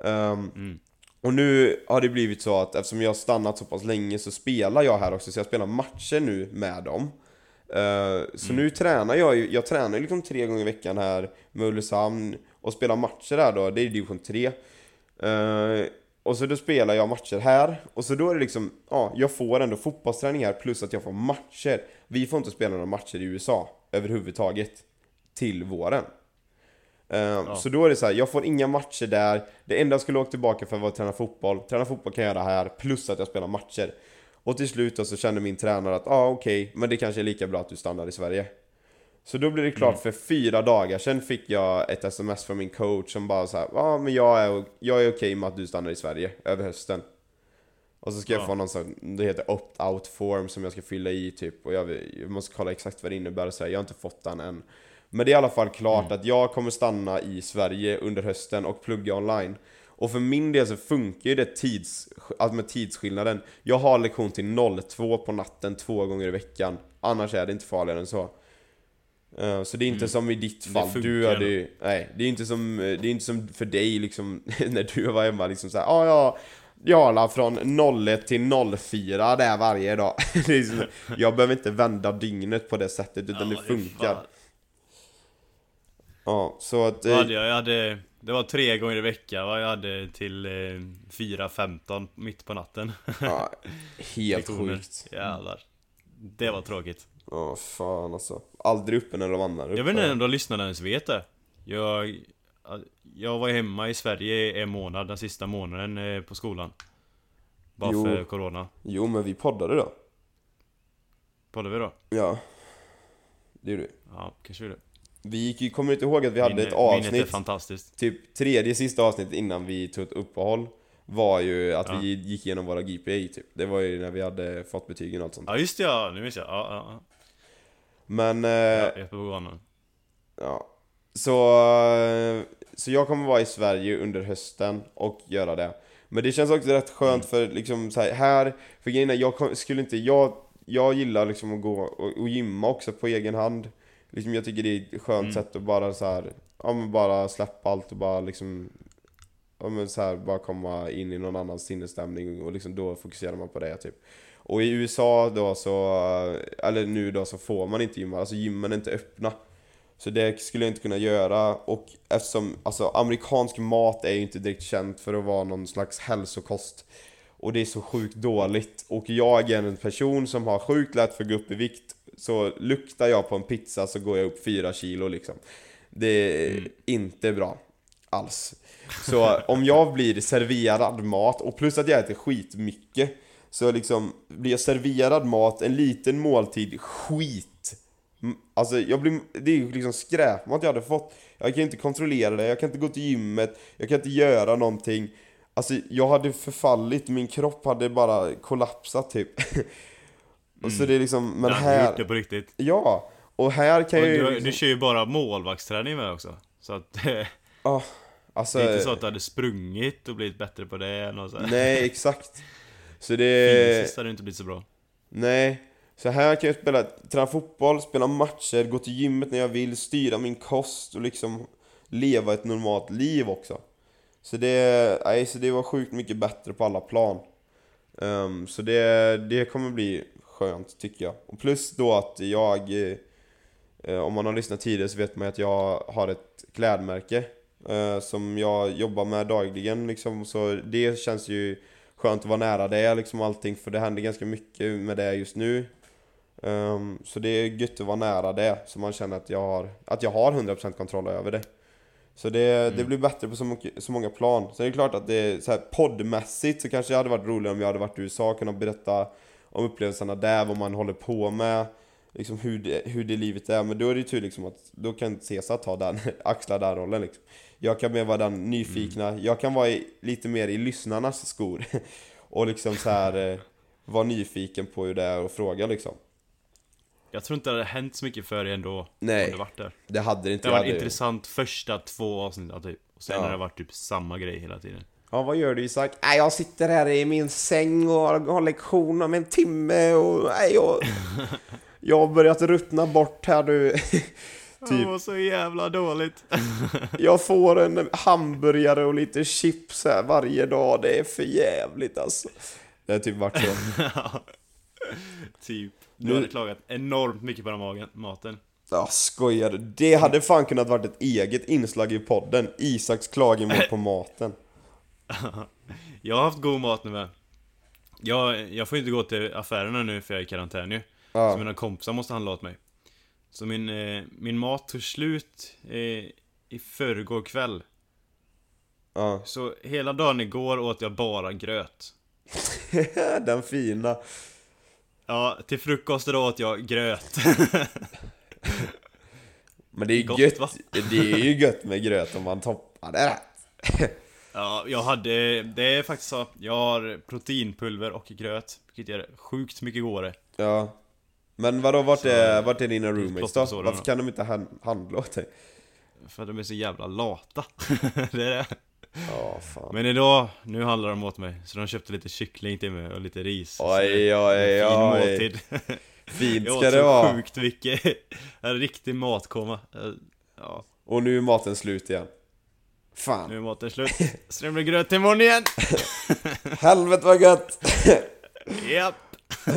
Ehm, mm. Och nu har det blivit så att eftersom jag har stannat så pass länge så spelar jag här också, så jag spelar matcher nu med dem. Eh, så nu tränar jag ju, jag tränar ju liksom tre gånger i veckan här med Ulricehamn och spelar matcher här då, det är division 3. Eh, och så då spelar jag matcher här, och så då är det liksom, ja, jag får ändå fotbollsträning här plus att jag får matcher. Vi får inte spela några matcher i USA överhuvudtaget till våren. Eh, Så då är det så här, jag får inga matcher där. Det enda jag skulle åka tillbaka för var att träna fotboll. Träna fotboll kan jag göra här, plus att jag spelar matcher. Och till slut då så kände min tränare att, ja ah, okej, men det kanske är lika bra att du stannar i Sverige. Så då blev det klart för fyra dagar sedan fick jag ett sms från min coach som bara så här, ja ah, men jag är, jag är okej med att du stannar i Sverige över hösten. Och så ska jag Ja. få någon sån, det heter opt-out form som jag ska fylla i typ Och jag, jag måste kolla exakt vad det innebär och så här. jag har inte fått den än Men det är i alla fall klart att jag kommer stanna i Sverige under hösten och plugga online. Och för min del så funkar ju det tids, alltså med tidsskillnaden. Jag har lektion till 02 på natten två gånger i veckan. Annars är det inte farligare än så. Eh, Så det är inte som i ditt Det fall, du hade ju, nej, det är inte som, det är inte som för dig liksom när du var hemma liksom såhär, ja ja jag la från 01 till 04 där varje dag. Det jag behöver inte vända dygnet på det sättet utan det Ja, funkar. Ja, så att... Vad eh, hade jag? jag hade, det var tre gånger i veckan vad jag hade till eh, 4.15 mitt på natten. Ja, helt sjukt. Jävlar. Det var tråkigt. Ja, fan alltså. Aldrig uppe när de andra är uppe. Jag vet inte om de lyssnarna ens vet det. Jag, jag var hemma i Sverige en månad, den sista månaden eh, på skolan. Bara Jo. för corona. Jo, men vi poddade då. Poddade vi då? Ja. Det gjorde vi. Ja, kanske vi det. Vi gick kommer inte ihåg att vi hade Minne- ett avsnitt, fantastiskt. typ tredje sista avsnittet innan vi tog ett uppehåll Var ju att Ja. vi gick igenom våra GPA typ. Det var ju när vi hade fått betygen och allt sånt. Ja just det, ja, nu minns jag. Ja, ja, Men... ja. Eh, ja jag på. Ja. Så, eh, så jag kommer vara i Sverige under hösten och göra det. Men det känns också rätt skönt för liksom så här, här för grejen är, jag skulle inte, jag, jag gillar liksom att gå och, och gymma också på egen hand. Liksom jag tycker det är ett skönt sätt att bara så här, ja men bara släppa allt och bara liksom Ja men så här, bara komma in i någon annan sinnesstämning och liksom då fokuserar man på det typ Och i USA då så, eller nu då så får man inte gymma, alltså gymmen är inte öppna Så det skulle jag inte kunna göra och eftersom, alltså amerikansk mat är ju inte direkt känt för att vara någon slags hälsokost och det är så sjukt dåligt. Och jag är en person som har sjukt lätt för att gå upp i vikt. Så luktar jag på en pizza så går jag upp 4 kilo liksom. Det är Mm. inte bra. Alls. Så om jag blir serverad mat, och plus att jag äter skitmycket. Så liksom, blir jag serverad mat, en liten måltid, skit. Alltså jag blir, det är ju liksom skräpmat jag hade fått. Jag kan inte kontrollera det, jag kan inte gå till gymmet, jag kan inte göra någonting. Alltså jag hade förfallit, min kropp hade bara kollapsat typ. och så det är liksom, men här, det på riktigt. ja. Och här kan Och ju du, liksom, du kör ju bara målvaktsträning med också. Så att det ah, alltså, är inte så att du hade sprungit och blivit bättre på det än och så. Nej, exakt. Så det... Fysiskt hade det inte blivit så bra. Nej. Så här kan jag spela, träna fotboll, spela matcher, gå till gymmet när jag vill, styra min kost och liksom leva ett normalt liv också. Så det, nej, så det var sjukt mycket bättre på alla plan. Ehm, så det, det kommer bli skönt tycker jag. Och plus då att jag, eh, om man har lyssnat tidigare så vet man att jag har ett klädmärke eh, som jag jobbar med dagligen liksom. Så det känns ju skönt att vara nära det liksom allting för det händer ganska mycket med det just nu. Ehm, så det är gött att vara nära det så man känner att jag har, att jag har 100% kontroll över det. Så det, det blir bättre på så, mycket, så många plan. Sen är det klart att det är så här poddmässigt så kanske det hade varit roligare om jag hade varit i USA och kunnat berätta om upplevelserna där, vad man håller på med, liksom hur det, hur det livet är. Men då är det ju tur liksom att då kan Cesar ta den, axla den rollen liksom. Jag kan mer vara den nyfikna, jag kan vara i, lite mer i lyssnarnas skor. och liksom så här eh, vara nyfiken på hur det är och fråga liksom. Jag tror inte det hade hänt så mycket för dig ändå. Nej. Om du varit där. Det hade det inte. Det hade- intressant första två avsnitten typ. Och sen Ja. har det varit typ samma grej hela tiden. Ja, vad gör du Isak? Nej, jag sitter här i min säng och har, har lektion om en timme och nej, jag, jag har börjat ruttna bort här nu. Det typ, var så jävla dåligt. jag får en hamburgare och lite chips här varje dag. Det är för jävligt alltså. Det har typ varit så. typ. Du hade klagat enormt mycket på den magen, maten. Ja, skojar du? Det hade fan kunnat varit ett eget inslag i podden. Isaks klagomål på maten. Jag har haft god mat nu med. Jag, jag får inte gå till affärerna nu för jag är i karantän ju. Så Ja, mina kompisar måste handla åt mig. Så min, eh, min mat tog slut eh, i förrgår kväll. ja. Så hela dagen igår åt jag bara gröt. Den fina. Ja, till frukost idag åt jag gröt. Men det är Gott, gött. va? Det är ju gött med gröt om man toppar det rätt. Ja, jag hade, det är faktiskt så. Jag har proteinpulver och gröt. Vilket gör sjukt mycket godare. Ja. Men vadå, vart Så, är, vart är dina roommates plottar då? Varför kan de inte han- handla åt dig? För de är så jävla lata. det är det. Ja, fan. Men idag, nu handlar de åt mig. Så de köpte lite kyckling till mig och lite ris. Oj, oj, en fin oj. måltid. Fint Jag ska åt det vara. sjukt mycket. En riktig matkoma. Ja, Och nu är maten slut igen. Fan. nu slut. Så det gröt till imorgon igen. Helvete vad gött! Japp.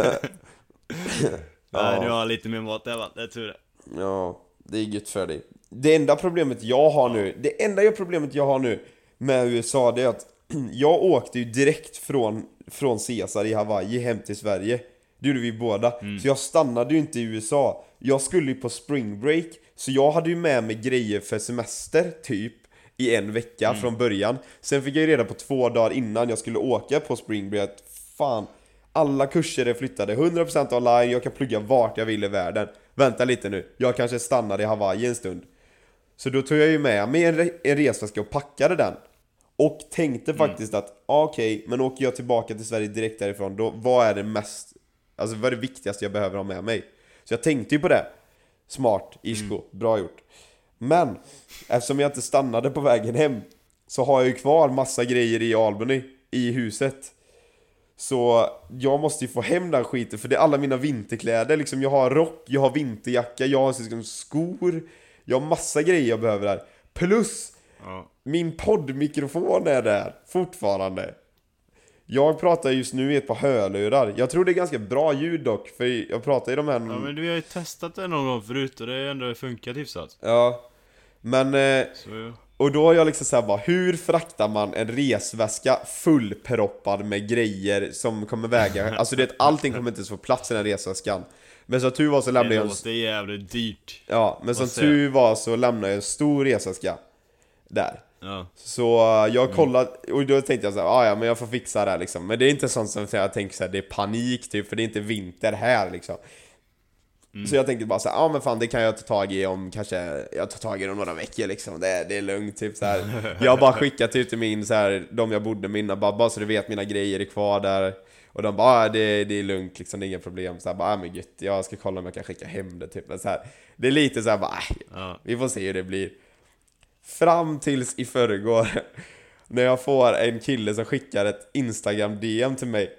Nej, nu har lite mer mat hemma. Det är tur det. Ja, det är gött för dig. Det enda problemet jag har nu, det enda problemet jag har nu med USA det är att jag åkte ju direkt från, från Caesar i Hawaii hem till Sverige. Det gjorde vi båda. Så jag stannade ju inte i USA. Jag skulle ju på spring break, så jag hade ju med mig grejer för semester, typ, i en vecka från början. Sen fick jag ju reda på två dagar innan jag skulle åka på spring break att fan, alla kurser är flyttade, 100% online, jag kan plugga vart jag vill i världen. Vänta lite nu, jag kanske stannar i Hawaii en stund. Så då tog jag ju med mig en, re- en resväska och packade den. Och tänkte faktiskt att, ah, okej, men åker jag tillbaka till Sverige direkt därifrån, då vad är det mest, alltså vad är det viktigaste jag behöver ha med mig? Så jag tänkte ju på det. Smart, Ishko, bra gjort. Men, eftersom jag inte stannade på vägen hem, så har jag ju kvar massa grejer i Albany, i huset. Så jag måste ju få hem den skiten för det är alla mina vinterkläder liksom Jag har rock, jag har vinterjacka, jag har liksom skor Jag har massa grejer jag behöver där Plus, Ja. min poddmikrofon är där fortfarande. Jag pratar just nu i ett par hörlurar. Jag tror det är ganska bra ljud dock, för jag pratar i de här... ja men vi har ju testat det någon gång förut och det har ändå funkat hyfsat. Ja. Men, eh, Så och då har jag liksom såhär bara, hur fraktar man en resväska fullproppad med grejer som kommer väga, alltså det allting kommer inte ens få plats i den här resväskan. Men som tur var så lämnade det jag en, låter jävligt dyrt. ja, men som tur var så lämnade jag en stor resväska där. Ja. Så uh, jag kollade, och då tänkte jag såhär, ah, ja men jag får fixa det här liksom Men det är inte sånt som jag tänker såhär, det är panik typ, för det är inte vinter här liksom Så jag tänkte bara såhär, ja ah, men fan det kan jag ta tag i om kanske, jag tar tag i det om några veckor liksom Det, det är lugnt typ såhär Jag har bara skickat typ till min såhär, de jag bodde med innan, bara, bara så du vet mina grejer är kvar där och de bara ah, det, det är lugnt liksom, det är inga problem. Så här, bara, ah, men gött, jag ska kolla om jag kan skicka hem det typ. Men så här, det är lite så här, bara, ah, Ja. vi får se hur det blir. Fram tills i förrgår, när jag får en kille som skickar ett Instagram-DM till mig.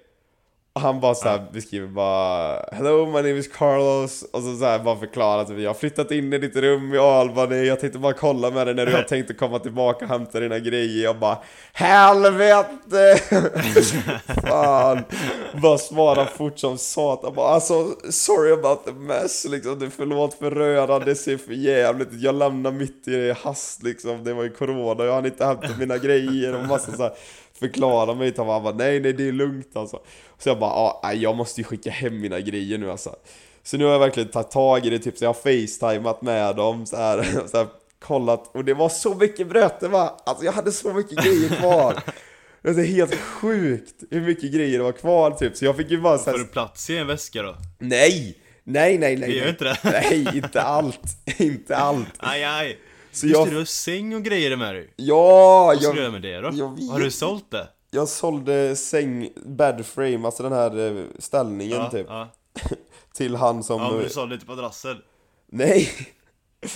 Och han bara så här beskriver bara Hello my name is Carlos. Och så, så här bara förklarar att jag har flyttat in i ditt rum i Albany. Jag tänkte bara kolla med dig när du har tänkt att komma tillbaka och hämta dina grejer. Jag bara Helvete! Fan! Bara svara fort som satan. Bara alltså sorry about the mess liksom. Det Förlåt för röran, det ser för jävligt Jag lämnar mitt i hast liksom. Det var ju corona, jag hann inte hämta mina grejer. Och massa så här Förklara mig. Han bara nej nej det är lugnt alltså Så jag bara ah, jag måste ju skicka hem mina grejer nu alltså Så nu har jag verkligen tagit tag i det typ så jag har facetimat med dem så här, så här kollat och det var så mycket bröte va Alltså jag hade så mycket grejer kvar Det är helt sjukt hur mycket grejer det var kvar typ så jag fick ju bara Får såhär du plats i en väska då? Nej! Nej nej nej Det gör inte det. Nej inte allt, inte allt Aj aj! Så Just jag, det, du har säng och grejer med dig. ja, Vad ska du göra jag, med det då? jag vet Har du sålt det? Jag sålde säng, bed frame, alltså den här eh, ställningen Ja, typ ja. Till han som... ja men du sålde inte på madrassen. Nej!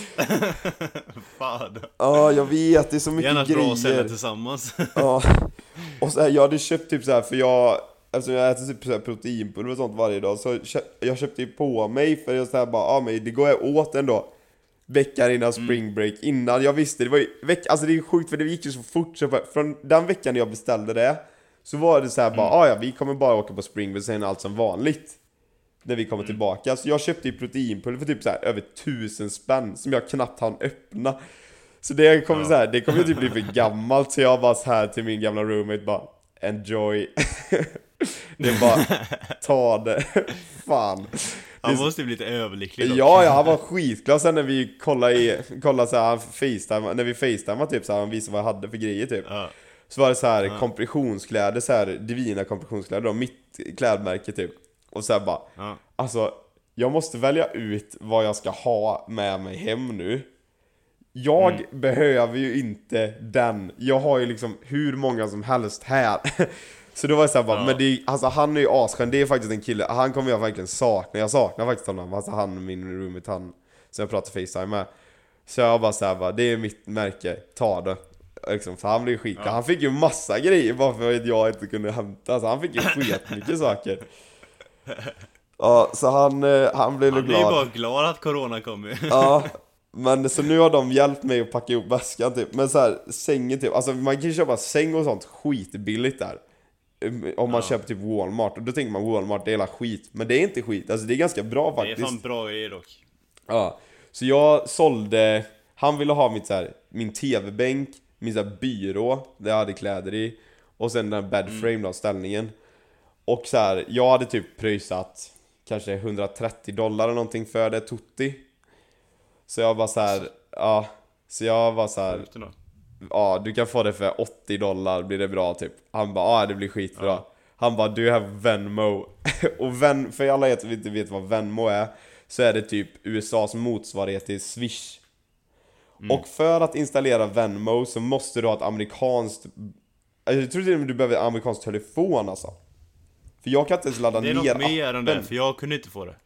Fan. Ja, jag vet, det är så Det är mycket annars bra att sälja grejer tillsammans. Ja, och så här, jag hade köpt typ så här för jag Eftersom jag äter typ så här proteinpulver och sånt varje dag så kö- jag köpte ju på mig för jag så här bara, ja men det går jag åt ändå Veckan innan spring break, innan jag visste, det var ju veck, alltså det är sjukt för det gick ju så fort så från den veckan jag beställde det Så var det så här bara, ah, ja vi kommer bara åka på spring break sen allt som vanligt När vi kommer tillbaka, så jag köpte ju proteinpulver för typ så här över tusen spänn som jag knappt hann öppna. Så det kommer Ja. så här, det kommer typ bli för gammalt så jag bara så här till min gamla roommate bara Enjoy. Det är bara, ta det. Fan Han måste ju bli lite överlycklig dock. Ja, ja, han var skitglad sen när vi kollade i, kollade så här, han facetime, när vi facetimade typ så här, han visade vad jag hade för grejer typ Ja. Så var det så här kompressionskläder, så här divina kompressionskläder då, mitt klädmärke typ Och så här bara, Ja. Alltså, jag måste välja ut vad jag ska ha med mig hem nu. Jag Mm. behöver ju inte den. Jag har ju liksom hur många som helst här. Så då var det såhär bara, Ja. men det alltså han är ju asskön, det är faktiskt en kille, han kommer jag verkligen sakna, jag saknar faktiskt honom, alltså han, min roommate, han som jag pratar facetime med. Så jag bara såhär bara, det är mitt märke, ta det. Liksom, för han blev skit, Ja. han fick ju massa grejer bara för att jag inte kunde hämta, alltså han fick ju skitmycket saker. Ja, så han, eh, han blev Han blir ju glad. bara glad att corona kommer. Ja, men så nu har de hjälpt mig att packa ihop väskan typ. Men så här, sängen typ, alltså man kan ju köpa säng och sånt skitbilligt där. Om man Ja. köper typ Walmart, och då tänker man Walmart, det är hela skit. Men det är inte skit, alltså det är ganska bra Det är faktiskt. fan bra grejer dock. Ja, så jag sålde, han ville ha mitt så här, min tv-bänk, min så här byrå, där jag hade kläder i, och sen den här bedframe då, ställningen. Och så här, jag hade typ pröjsat kanske 130 dollar eller någonting för det, tutti. Så jag var så här, ja, så jag var så här. Ja du kan få det för 80 dollar, blir det bra typ? Han bara, ja det blir skitbra. Ja. Han bara, du har Venmo. och Ven, för alla er som inte vet vad Venmo är, så är det typ USAs motsvarighet till Swish. Och för att installera Venmo så måste du ha ett amerikanskt... Alltså, jag tror till och med du behöver amerikansk telefon alltså. För jag kan inte ens ladda Det är ner något mer än det, appen. för jag kunde inte få det.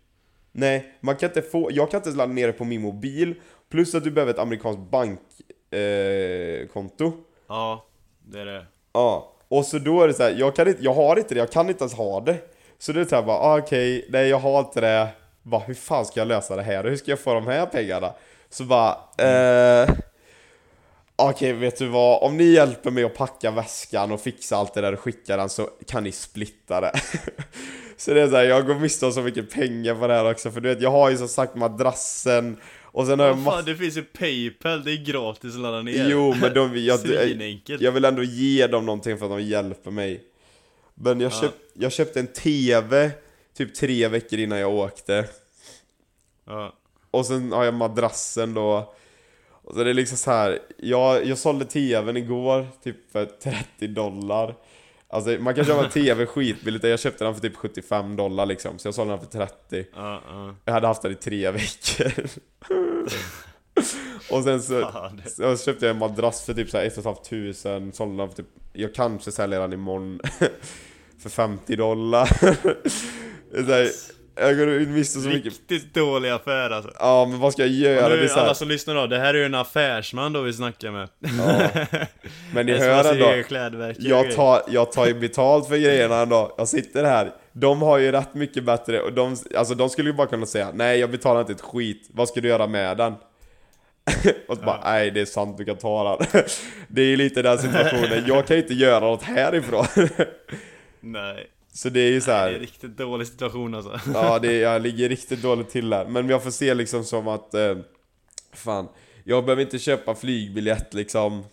Nej, man kan inte få, jag kan inte ens ladda ner det på min mobil. Plus att du behöver ett amerikanskt bankkonto. Eh, konto. Ja, det är det. Ja, och så då är det så här, jag, kan inte, jag har inte det, jag kan inte ens ha det. Så det är såhär bara, ah, okej, nej jag har inte det. Bara, hur fan ska jag lösa det här? Hur ska jag få de här pengarna? Så bara, eh... Okej, vet du vad? Om ni hjälper mig att packa väskan och fixa allt det där och skicka den så kan ni splitta det. så det är såhär, jag går miste om så mycket pengar på det här också, för du vet, jag har ju som sagt madrassen och sen har jag fan, det finns ju Paypal, det är gratis att ladda ner. Jo, men de, jag, Svinenkelt. jag vill ändå ge dem någonting för att de hjälper mig. Men jag, Ja. köp, jag köpte en TV typ tre veckor innan jag åkte. Ja. Och sen har jag madrassen då. Och så är det liksom så här. Jag, jag sålde TVn igår, typ för 30 dollar. Alltså man kan köpa TV skitbilligt, jag köpte den för typ 75 dollar liksom. Så jag sålde den för 30. Ja, ja. Jag hade haft den i tre veckor. och sen så, så köpte jag en madrass för typ så här 1 500, sålde den för typ, jag kanske säljer den imorgon för 50 dollar. Så här, jag går miste så mycket. Riktigt dålig affär alltså. Ja men vad ska jag göra? Och Det nu, är så här, alla som lyssnar då, det här är ju en affärsman då vi snackar med. ja. Men ni Det är hör ändå, jag tar, jag tar ju betalt för grejerna ändå. Jag sitter här, de har ju rätt mycket bättre och de, alltså de skulle ju bara kunna säga Nej jag betalar inte ett skit, vad ska du göra med den? och så bara, nej det är sant du kan ta den. det är ju lite den situationen, jag kan ju inte göra något härifrån. Nej, så det är ju så det här. är en riktigt dålig situation alltså. Ja, det, jag ligger riktigt dåligt till där. Men jag får se liksom som att, eh, fan, jag behöver inte köpa flygbiljett liksom.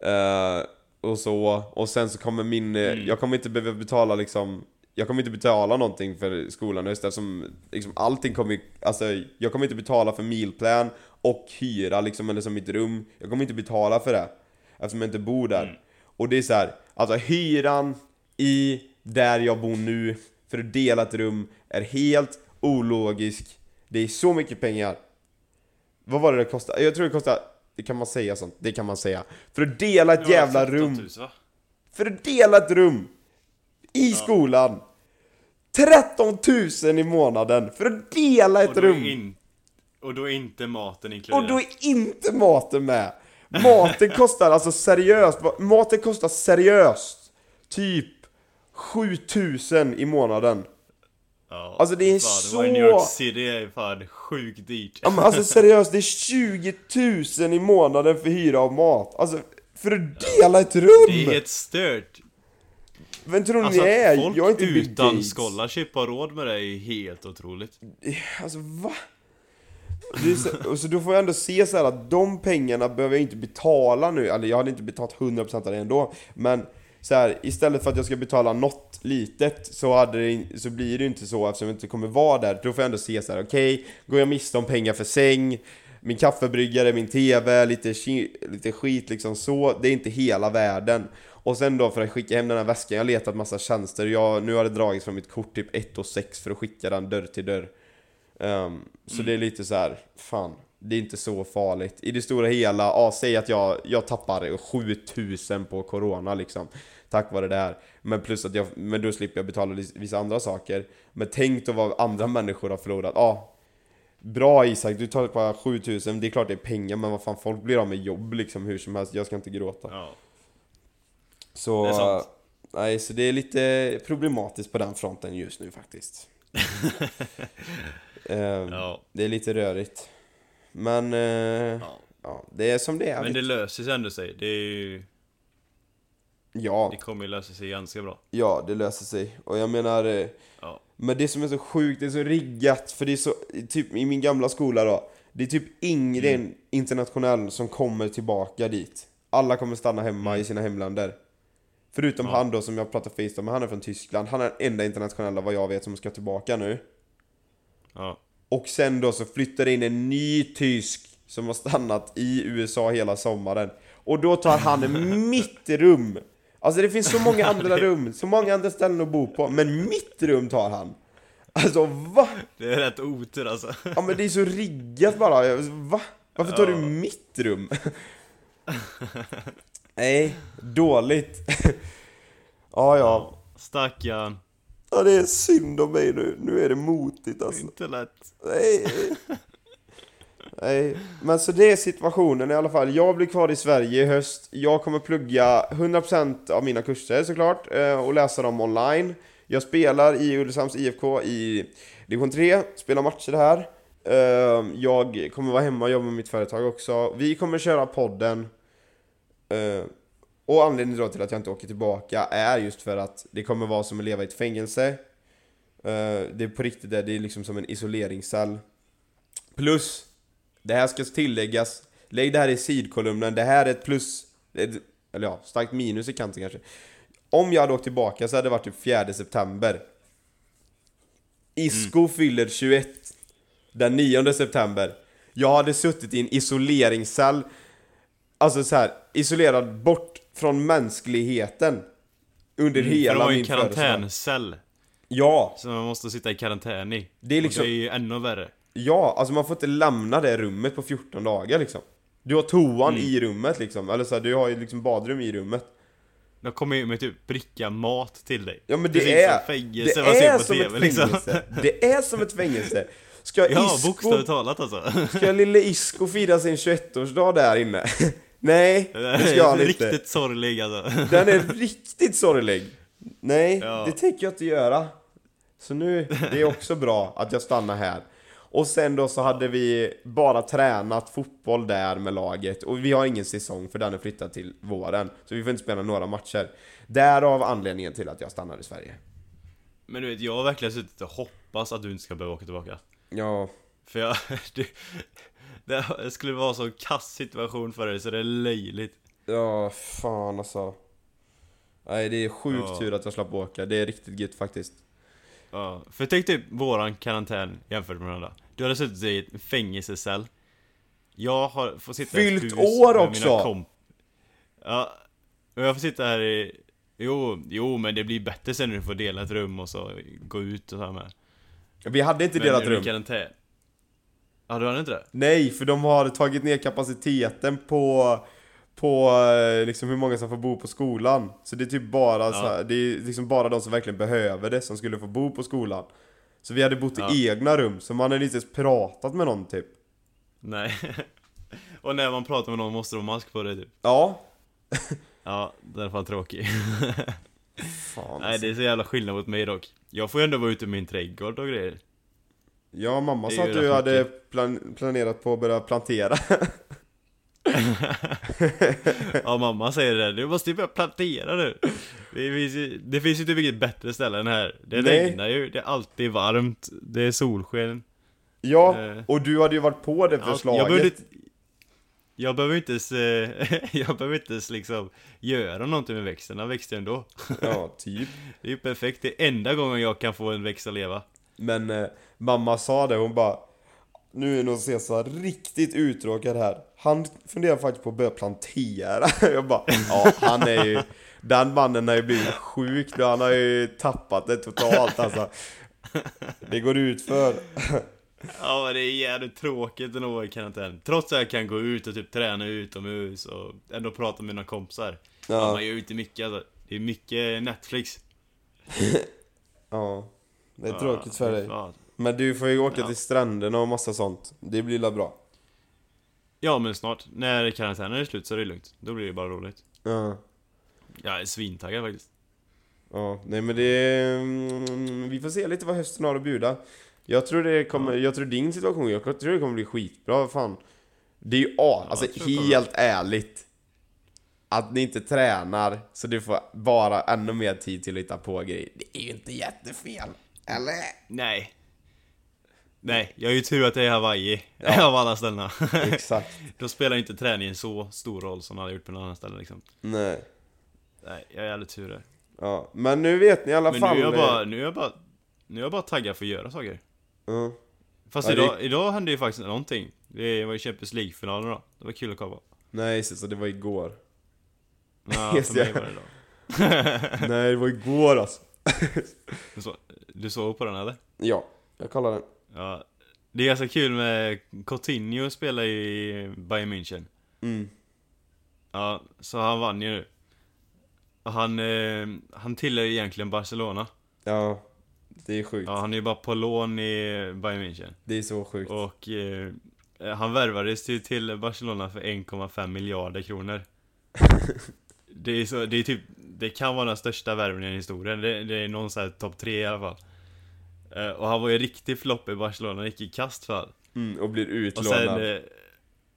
Eh, och så, och sen så kommer min, eh, Mm. jag kommer inte behöva betala liksom jag kommer inte betala någonting för skolan just eftersom liksom allting kommer alltså jag kommer inte betala för mealplan och hyra liksom eller som mitt rum. Jag kommer inte betala för det eftersom jag inte bor där. Mm. Och det är så här, alltså hyran i där jag bor nu för att dela ett rum är helt ologisk. Det är så mycket pengar. Vad var det det kostade? Jag tror det kostade, det kan man säga sånt, det kan man säga. För att dela ett jävla 15 000, rum, va? för att dela ett rum i skolan. 13 000 i månaden för att dela Och ett rum. in, och då är inte maten Och inkluderad. då är inte maten med. Maten kostar alltså seriöst, maten kostar seriöst typ 7000 i månaden. Ja, Alltså, det är fan, så- Det var i New York City, det är fan sjukt dyrt. Ja, men alltså seriöst, det är 20 000 i månaden för hyra av mat. Alltså, för att dela ett rum! Det är helt stört. Vem tror ni Alltså ni är? folk Jag är inte Bill utan Gates. scholarship har råd med det är helt otroligt. Alltså va? Så, så då får jag ändå se så här att de pengarna behöver jag inte betala nu, eller jag hade inte betalat 100% av det ändå Men så här, istället för att jag ska betala något litet så, hade det, så blir det ju inte så eftersom jag inte kommer vara där Då får jag ändå se så här: okej, går jag miste om pengar för säng min kaffebryggare, min TV, lite, lite skit liksom så, det är inte hela världen Och sen då för att skicka hem den här väskan, jag har letat massa tjänster, jag, nu har det dragits från mitt kort typ 1 och 6 för att skicka den dörr till dörr Um, så det är lite så här, fan, det är inte så farligt. I det stora hela, ja, säg att jag, jag tappar 7000 på corona liksom. Tack vare det här. Men plus att jag, men då slipper jag betala vissa andra saker. Men tänk då vad andra människor har förlorat. Ja, bra Isak, du tar bara 7000, det är klart det är pengar men vad fan, folk blir av med jobb liksom hur som helst. Jag ska inte gråta. Ja. Så, Det är sant. nej, så det är lite problematiskt på den fronten just nu faktiskt. Ehm, ja. Det är lite rörigt. Men, eh, Ja. ja, det är som det är. Men det löser sig ändå sig. Det, är ju, Ja, det kommer ju lösa sig ganska bra. ja, det löser sig. Och jag menar, eh, Ja. men det som är så sjukt, det är så riggat, för det är så, typ i min gamla skola då, det är typ ingen Mm. internationell som kommer tillbaka dit. Alla kommer stanna hemma i sina hemländer. Förutom Mm. Ja. han då som jag pratar FaceTime med, han är från Tyskland. Han är den enda internationella vad jag vet som ska tillbaka nu. Ja. Och sen då så flyttar det in en ny tysk som har stannat i USA hela sommaren. Och då tar han mitt rum! Alltså det finns så många andra rum, så många andra ställen att bo på, men mitt rum tar han! Alltså va? Det är rätt otur alltså. Ja men det är så riggat bara, va? Varför tar du Ja. mitt rum? Nej, dåligt. ja ja. Stackarn. Ja det är synd om mig nu, nu är det motigt alltså. Inte lätt. Nej. Nej, men så det är situationen i alla fall. Jag blir kvar i Sverige i höst. Jag kommer plugga 100% av mina kurser såklart eh, och läsa dem online. Jag spelar i Ulricehamns IFK i division 3, spelar matcher här. Eh, jag kommer vara hemma och jobba med mitt företag också. Vi kommer köra podden. Eh, och anledningen då till att jag inte åker tillbaka är just för att det kommer vara som att leva i ett fängelse. Det är på riktigt det, det är liksom som en isoleringscell. Plus, det här ska tilläggas, lägg det här i sidkolumnen, det här är ett plus, ett, eller ja, starkt minus i kanten kanske. Om jag hade åkt tillbaka så hade det varit typ 4 september. Isco Mm. fyller 21 den 9 september. Jag hade suttit i en isoleringscell, alltså så här isolerad bort från mänskligheten. Under Mm, för hela de har ju min en födelsedag. karantäncell. Ja, Som man måste sitta i karantän i. Det är Och liksom- det är ju ännu värre. Ja, alltså man får inte lämna det rummet på 14 dagar liksom. Du har toan Mm. i rummet liksom, eller så här, du har ju liksom badrum i rummet. De kommer ju med typ bricka mat till dig. Ja men det Precis är, som fängelse det är som TV ett liksom. fängelse. Det är som ett fängelse. Ska Ja, Isco, bokstavligt talat alltså. ska lille Isco fira sin 21-årsdag där inne? Nej, det ska han inte. Riktigt sorglig alltså. Den är riktigt sorglig. Nej, Ja. det tänker jag inte göra. Så nu, det är också bra att jag stannar här. Och sen då så hade vi bara tränat fotboll där med laget och vi har ingen säsong för den är flyttad till våren. Så vi får inte spela några matcher. Därav anledningen till att jag stannar i Sverige. Men du vet, jag har verkligen suttit och hoppats att du inte ska behöva åka tillbaka. Ja, För jag... Det, det skulle vara en så kass situation för dig så det är löjligt. ja fan alltså. Nej det är sjukt Ja. tur att jag slapp åka, det är riktigt gött faktiskt. Ja, för tänk typ våran karantän jämfört med andra. Du hade suttit i en fängelsecell. Jag har fått sitta i ett Fyllt hus år också! Ja, och jag får sitta här i... Jo, jo men det blir bättre sen när du får dela ett rum och så gå ut och så här med. Vi hade inte Men delat rum. karantän? Ja, du hade inte det? Nej, för de har tagit ner kapaciteten på på eh, liksom hur många som får bo på skolan. Så det är typ bara så här, det är liksom bara de som verkligen behöver det som skulle få bo på skolan. Så vi hade bott Ja. i egna rum, så man hade inte ens pratat med någon typ. Nej. och när man pratar med någon måste de ha mask på dig typ. Ja. Ja, det är fall tråkigt. Fan Nej, alltså. det är så jävla skillnad mot mig dock. Jag får ju ändå vara ute i min trädgård och grejer. Ja, mamma Det sa att du hade plan planerat på att börja plantera. ja, mamma säger det. Du måste ju börja plantera nu. Det finns ju, det finns ju typ bättre ställe än här. Det Nej. regnar ju, det är alltid varmt, det är solsken. ja, Eh. och du hade ju varit på det förslaget. Jag behöver inte... Jag behöver inte ens, jag behöver inte ens liksom göra någonting med växten, den växte ändå. Ja, typ. Det är ju perfekt, det är enda gången jag kan få en växt att leva. Men eh, mamma sa det, hon bara Nu är nog Cesar riktigt uttråkad här Han funderar faktiskt på att börja plantera Jag bara, ja han är ju Den mannen har ju blivit sjuk nu, han har ju tappat det totalt alltså Det går ut för Ja men det är jävligt tråkigt vara i karantän. Trots att jag kan gå ut och typ träna utomhus och ändå prata med mina kompisar. Ja. Man gör ju inte mycket alltså. Det är mycket Netflix. ja Det är tråkigt för dig Ja. Men du får ju åka Ja. till stränderna och massa sånt Det blir la bra ja men snart, när karantänen är slut så är det lugnt. Då blir det bara roligt. Ja, Jag är svintaggad faktiskt. ja nej men det mm, Vi får se lite vad hösten har att bjuda Jag tror det kommer, jag tror din situation, jag tror det kommer bli skitbra, fan Det är ju, ja, alltså helt ärligt Att ni inte tränar, så du får bara ännu mer tid till att hitta på grejer Det är ju inte jättefel, eller? Nej. Nej, jag har ju tur att det är Hawaii. Ja. Av alla ställena. Exakt, Då spelar inte träningen så stor roll som det hade gjort på någon annan ställe liksom. nej Nej, jag är jävligt tur där. Ja, men nu vet ni i alla Men fall nu är jag bara, nu är jag bara, nu är jag bara taggad för att göra saker. Ja. Fast Ja, det- idag, idag hände ju faktiskt någonting. Det var ju Champions League-finalen då. Det var kul att kolla. Nej så det var igår Ja, för mig var det idag. Nej det var igår alltså Du, så, du såg på den eller? Ja, jag kollar den Ja. Det är ganska kul med Coutinho spelar ju i Bayern München. mm. Ja, så han vann ju nu. Han, eh, han tillhör ju egentligen Barcelona. Ja, det är sjukt Ja, han är ju bara på lån i Bayern München. Det är så sjukt Och eh, han värvades ju till Barcelona för 1,5 miljarder kronor. Det är, så, det är typ, det kan vara den största värvningen i historien. Det, det är någon sån här topp tre i alla fall. Eh, och han var ju riktig flopp i Barcelona, gick i kast för. Mm, och blir Och utlånad. sen, eh,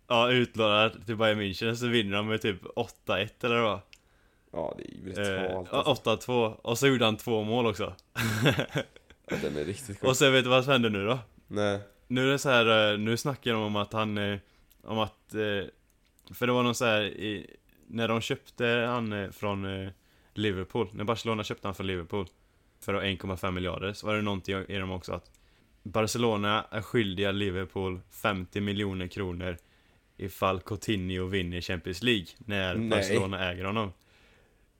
ja utlånad till Bayern München, så vinner de med typ 8-1 eller vad? Ja, det är ju Eh, brutalt ja, alltså. 8-2, och så gjorde han två mål också. Ja, Den är riktigt och sjuk. sen vet du vad som händer nu då? Nej. Nu är det så här, eh, nu snackar de om att han, eh, om att, eh, för det var någon så här i, när de köpte han eh, från eh, Liverpool, när Barcelona köpte han från Liverpool för 1,5 miljarder, så var det någonting i dem också att Barcelona är skyldiga Liverpool 50 miljoner kronor ifall Coutinho vinner Champions League när Nej. Barcelona äger honom.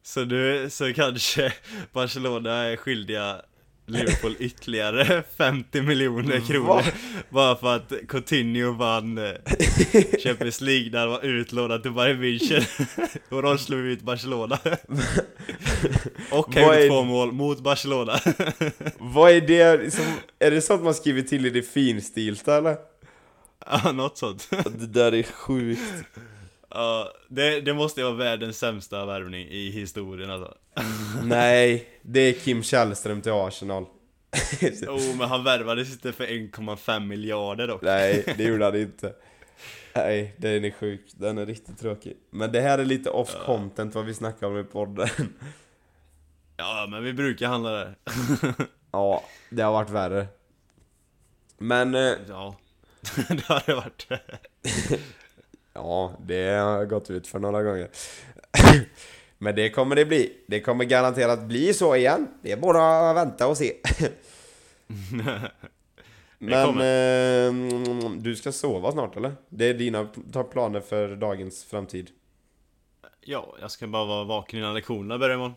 Så nu, så kanske Barcelona är skyldiga Liverpool ytterligare 50 miljoner kronor Va? Bara för att Coutinho vann eh, Champions League när han var utlånad till Bayern München Och de slog ut Barcelona Och han gjorde är- två mål mot Barcelona Vad är det som, är det sånt man skriver till i det finstilta eller? Ja, något sånt Det där är sjukt. Ja, det, det måste vara världens sämsta värvning i historien alltså Nej, det är Kim Källström till Arsenal. Oh, men han värvades inte för 1,5 miljarder dock Nej, det gjorde han inte. Nej, den är sjuk. Den är riktigt tråkig. Men det här är lite off content vad vi snackar om i podden. Ja, men vi brukar handla där Ja, det har varit värre. Men, eh, Ja, det har det varit ja, det har gått ut för några gånger. Men det kommer det bli. Det kommer garanterat bli så igen. Det är bara att vänta och se. Men eh, du ska sova snart eller? Det är dina planer för dagens framtid. Ja, jag ska bara vara vaken innan lektionerna börjar imorgon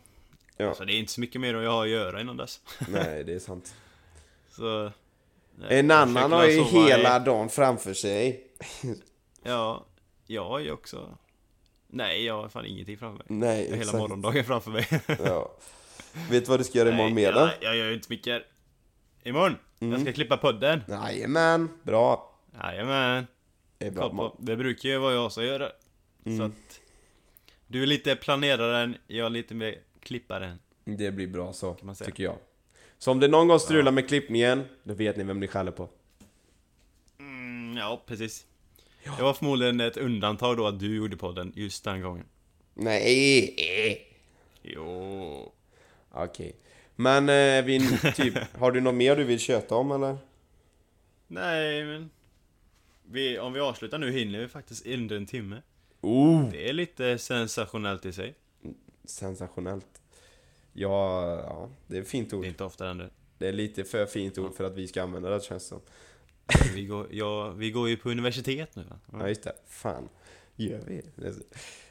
Ja. Så det är inte så mycket mer jag har att göra innan dess Nej, det är sant. Så... nej, En jag annan har ju sova i- hela dagen framför sig. Ja, jag har ju också... Nej, jag har fan ingenting framför mig Nej, Jag har hela morgondagen framför mig Ja. Vet du vad du ska göra imorgon Nej, med då? jag, jag gör ju inte mycket Imorgon! Mm. Jag ska klippa podden Jajamän, bra. Jajamän Det är bra. Koll på. Det brukar ju vara jag som gör det Så Mm. att Du är lite planeraren, jag är lite mer klipparen Det blir bra så, tycker jag. Så om det någon gång strular med klippningen, då vet ni vem ni skäller på. mm, Ja, precis Det var förmodligen ett undantag då att du gjorde podden just den gången Nej! Jo Okej. Men eh, vi, typ, har du något mer du vill köta om eller? Nej men vi, Om vi avslutar nu hinner vi faktiskt under en timme Oh! Det är lite sensationellt i sig Sensationellt. Ja, ja, det är ett fint Det är ord. inte ofta det händer Det är lite för fint ord för att vi ska använda det känns som. Vi går, ja, vi går ju på universitet nu va? Ja just det, fan. Gör vi?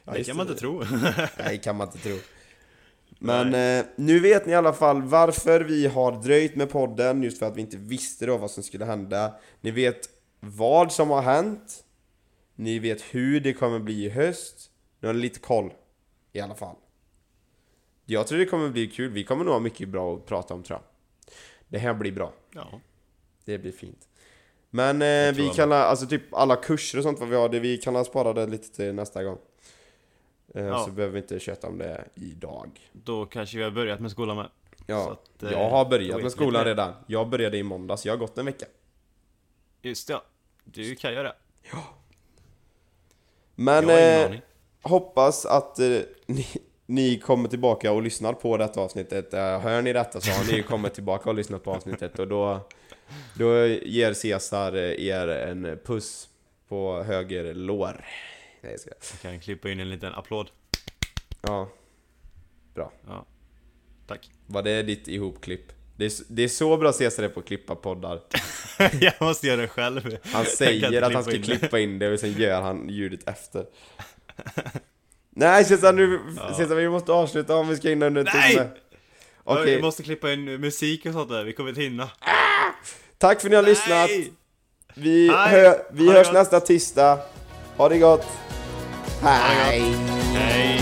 Ja, det kan man inte tro Nej, kan man inte tro. Men eh, nu vet ni i alla fall varför vi har dröjt med podden, just för att vi inte visste då vad som skulle hända. Ni vet vad som har hänt. Ni vet hur det kommer bli i höst. Nu har ni lite koll, i alla fall. Jag tror det kommer bli kul, vi kommer nog ha mycket bra att prata om tror jag. Det här blir bra. Ja Det blir fint. Men eh, vi kan, alltså typ alla kurser och sånt vad vi har, det, vi kan spara det lite till nästa gång. Eh, Ja. Så behöver vi inte köta om det idag. Då kanske vi har börjat med skolan med Ja, att, eh, jag har börjat med skolan redan. Jag började i måndags, jag har gått en vecka. Just det, ja Du kan göra det Men har ingen eh, hoppas att eh, ni, ni kommer tillbaka och lyssnar på detta avsnittet. Eh, hör ni detta så har ni kommit tillbaka och lyssnat på avsnittet och då, då ger Cesar eh, er en puss på höger lår. Nej, jag ska. Jag kan klippa in en liten applåd Ja, Ja Tack var det ditt ihopklipp? Det är, det är så bra Cesar är på att klippa poddar. Jag måste göra det själv Han säger att han ska klippa in det. klippa in det och sen gör han ljudet efter. Nej Cesar, nu, Ja. Cesar vi måste avsluta om vi ska hinna under en Nej! timme. Okej, Vi måste klippa in musik och sånt där, vi kommer inte hinna tack för att ni har lyssnat. Nej! Vi, Hej! hö, vi hörs nästa tisdag. Ha det gott. Hej!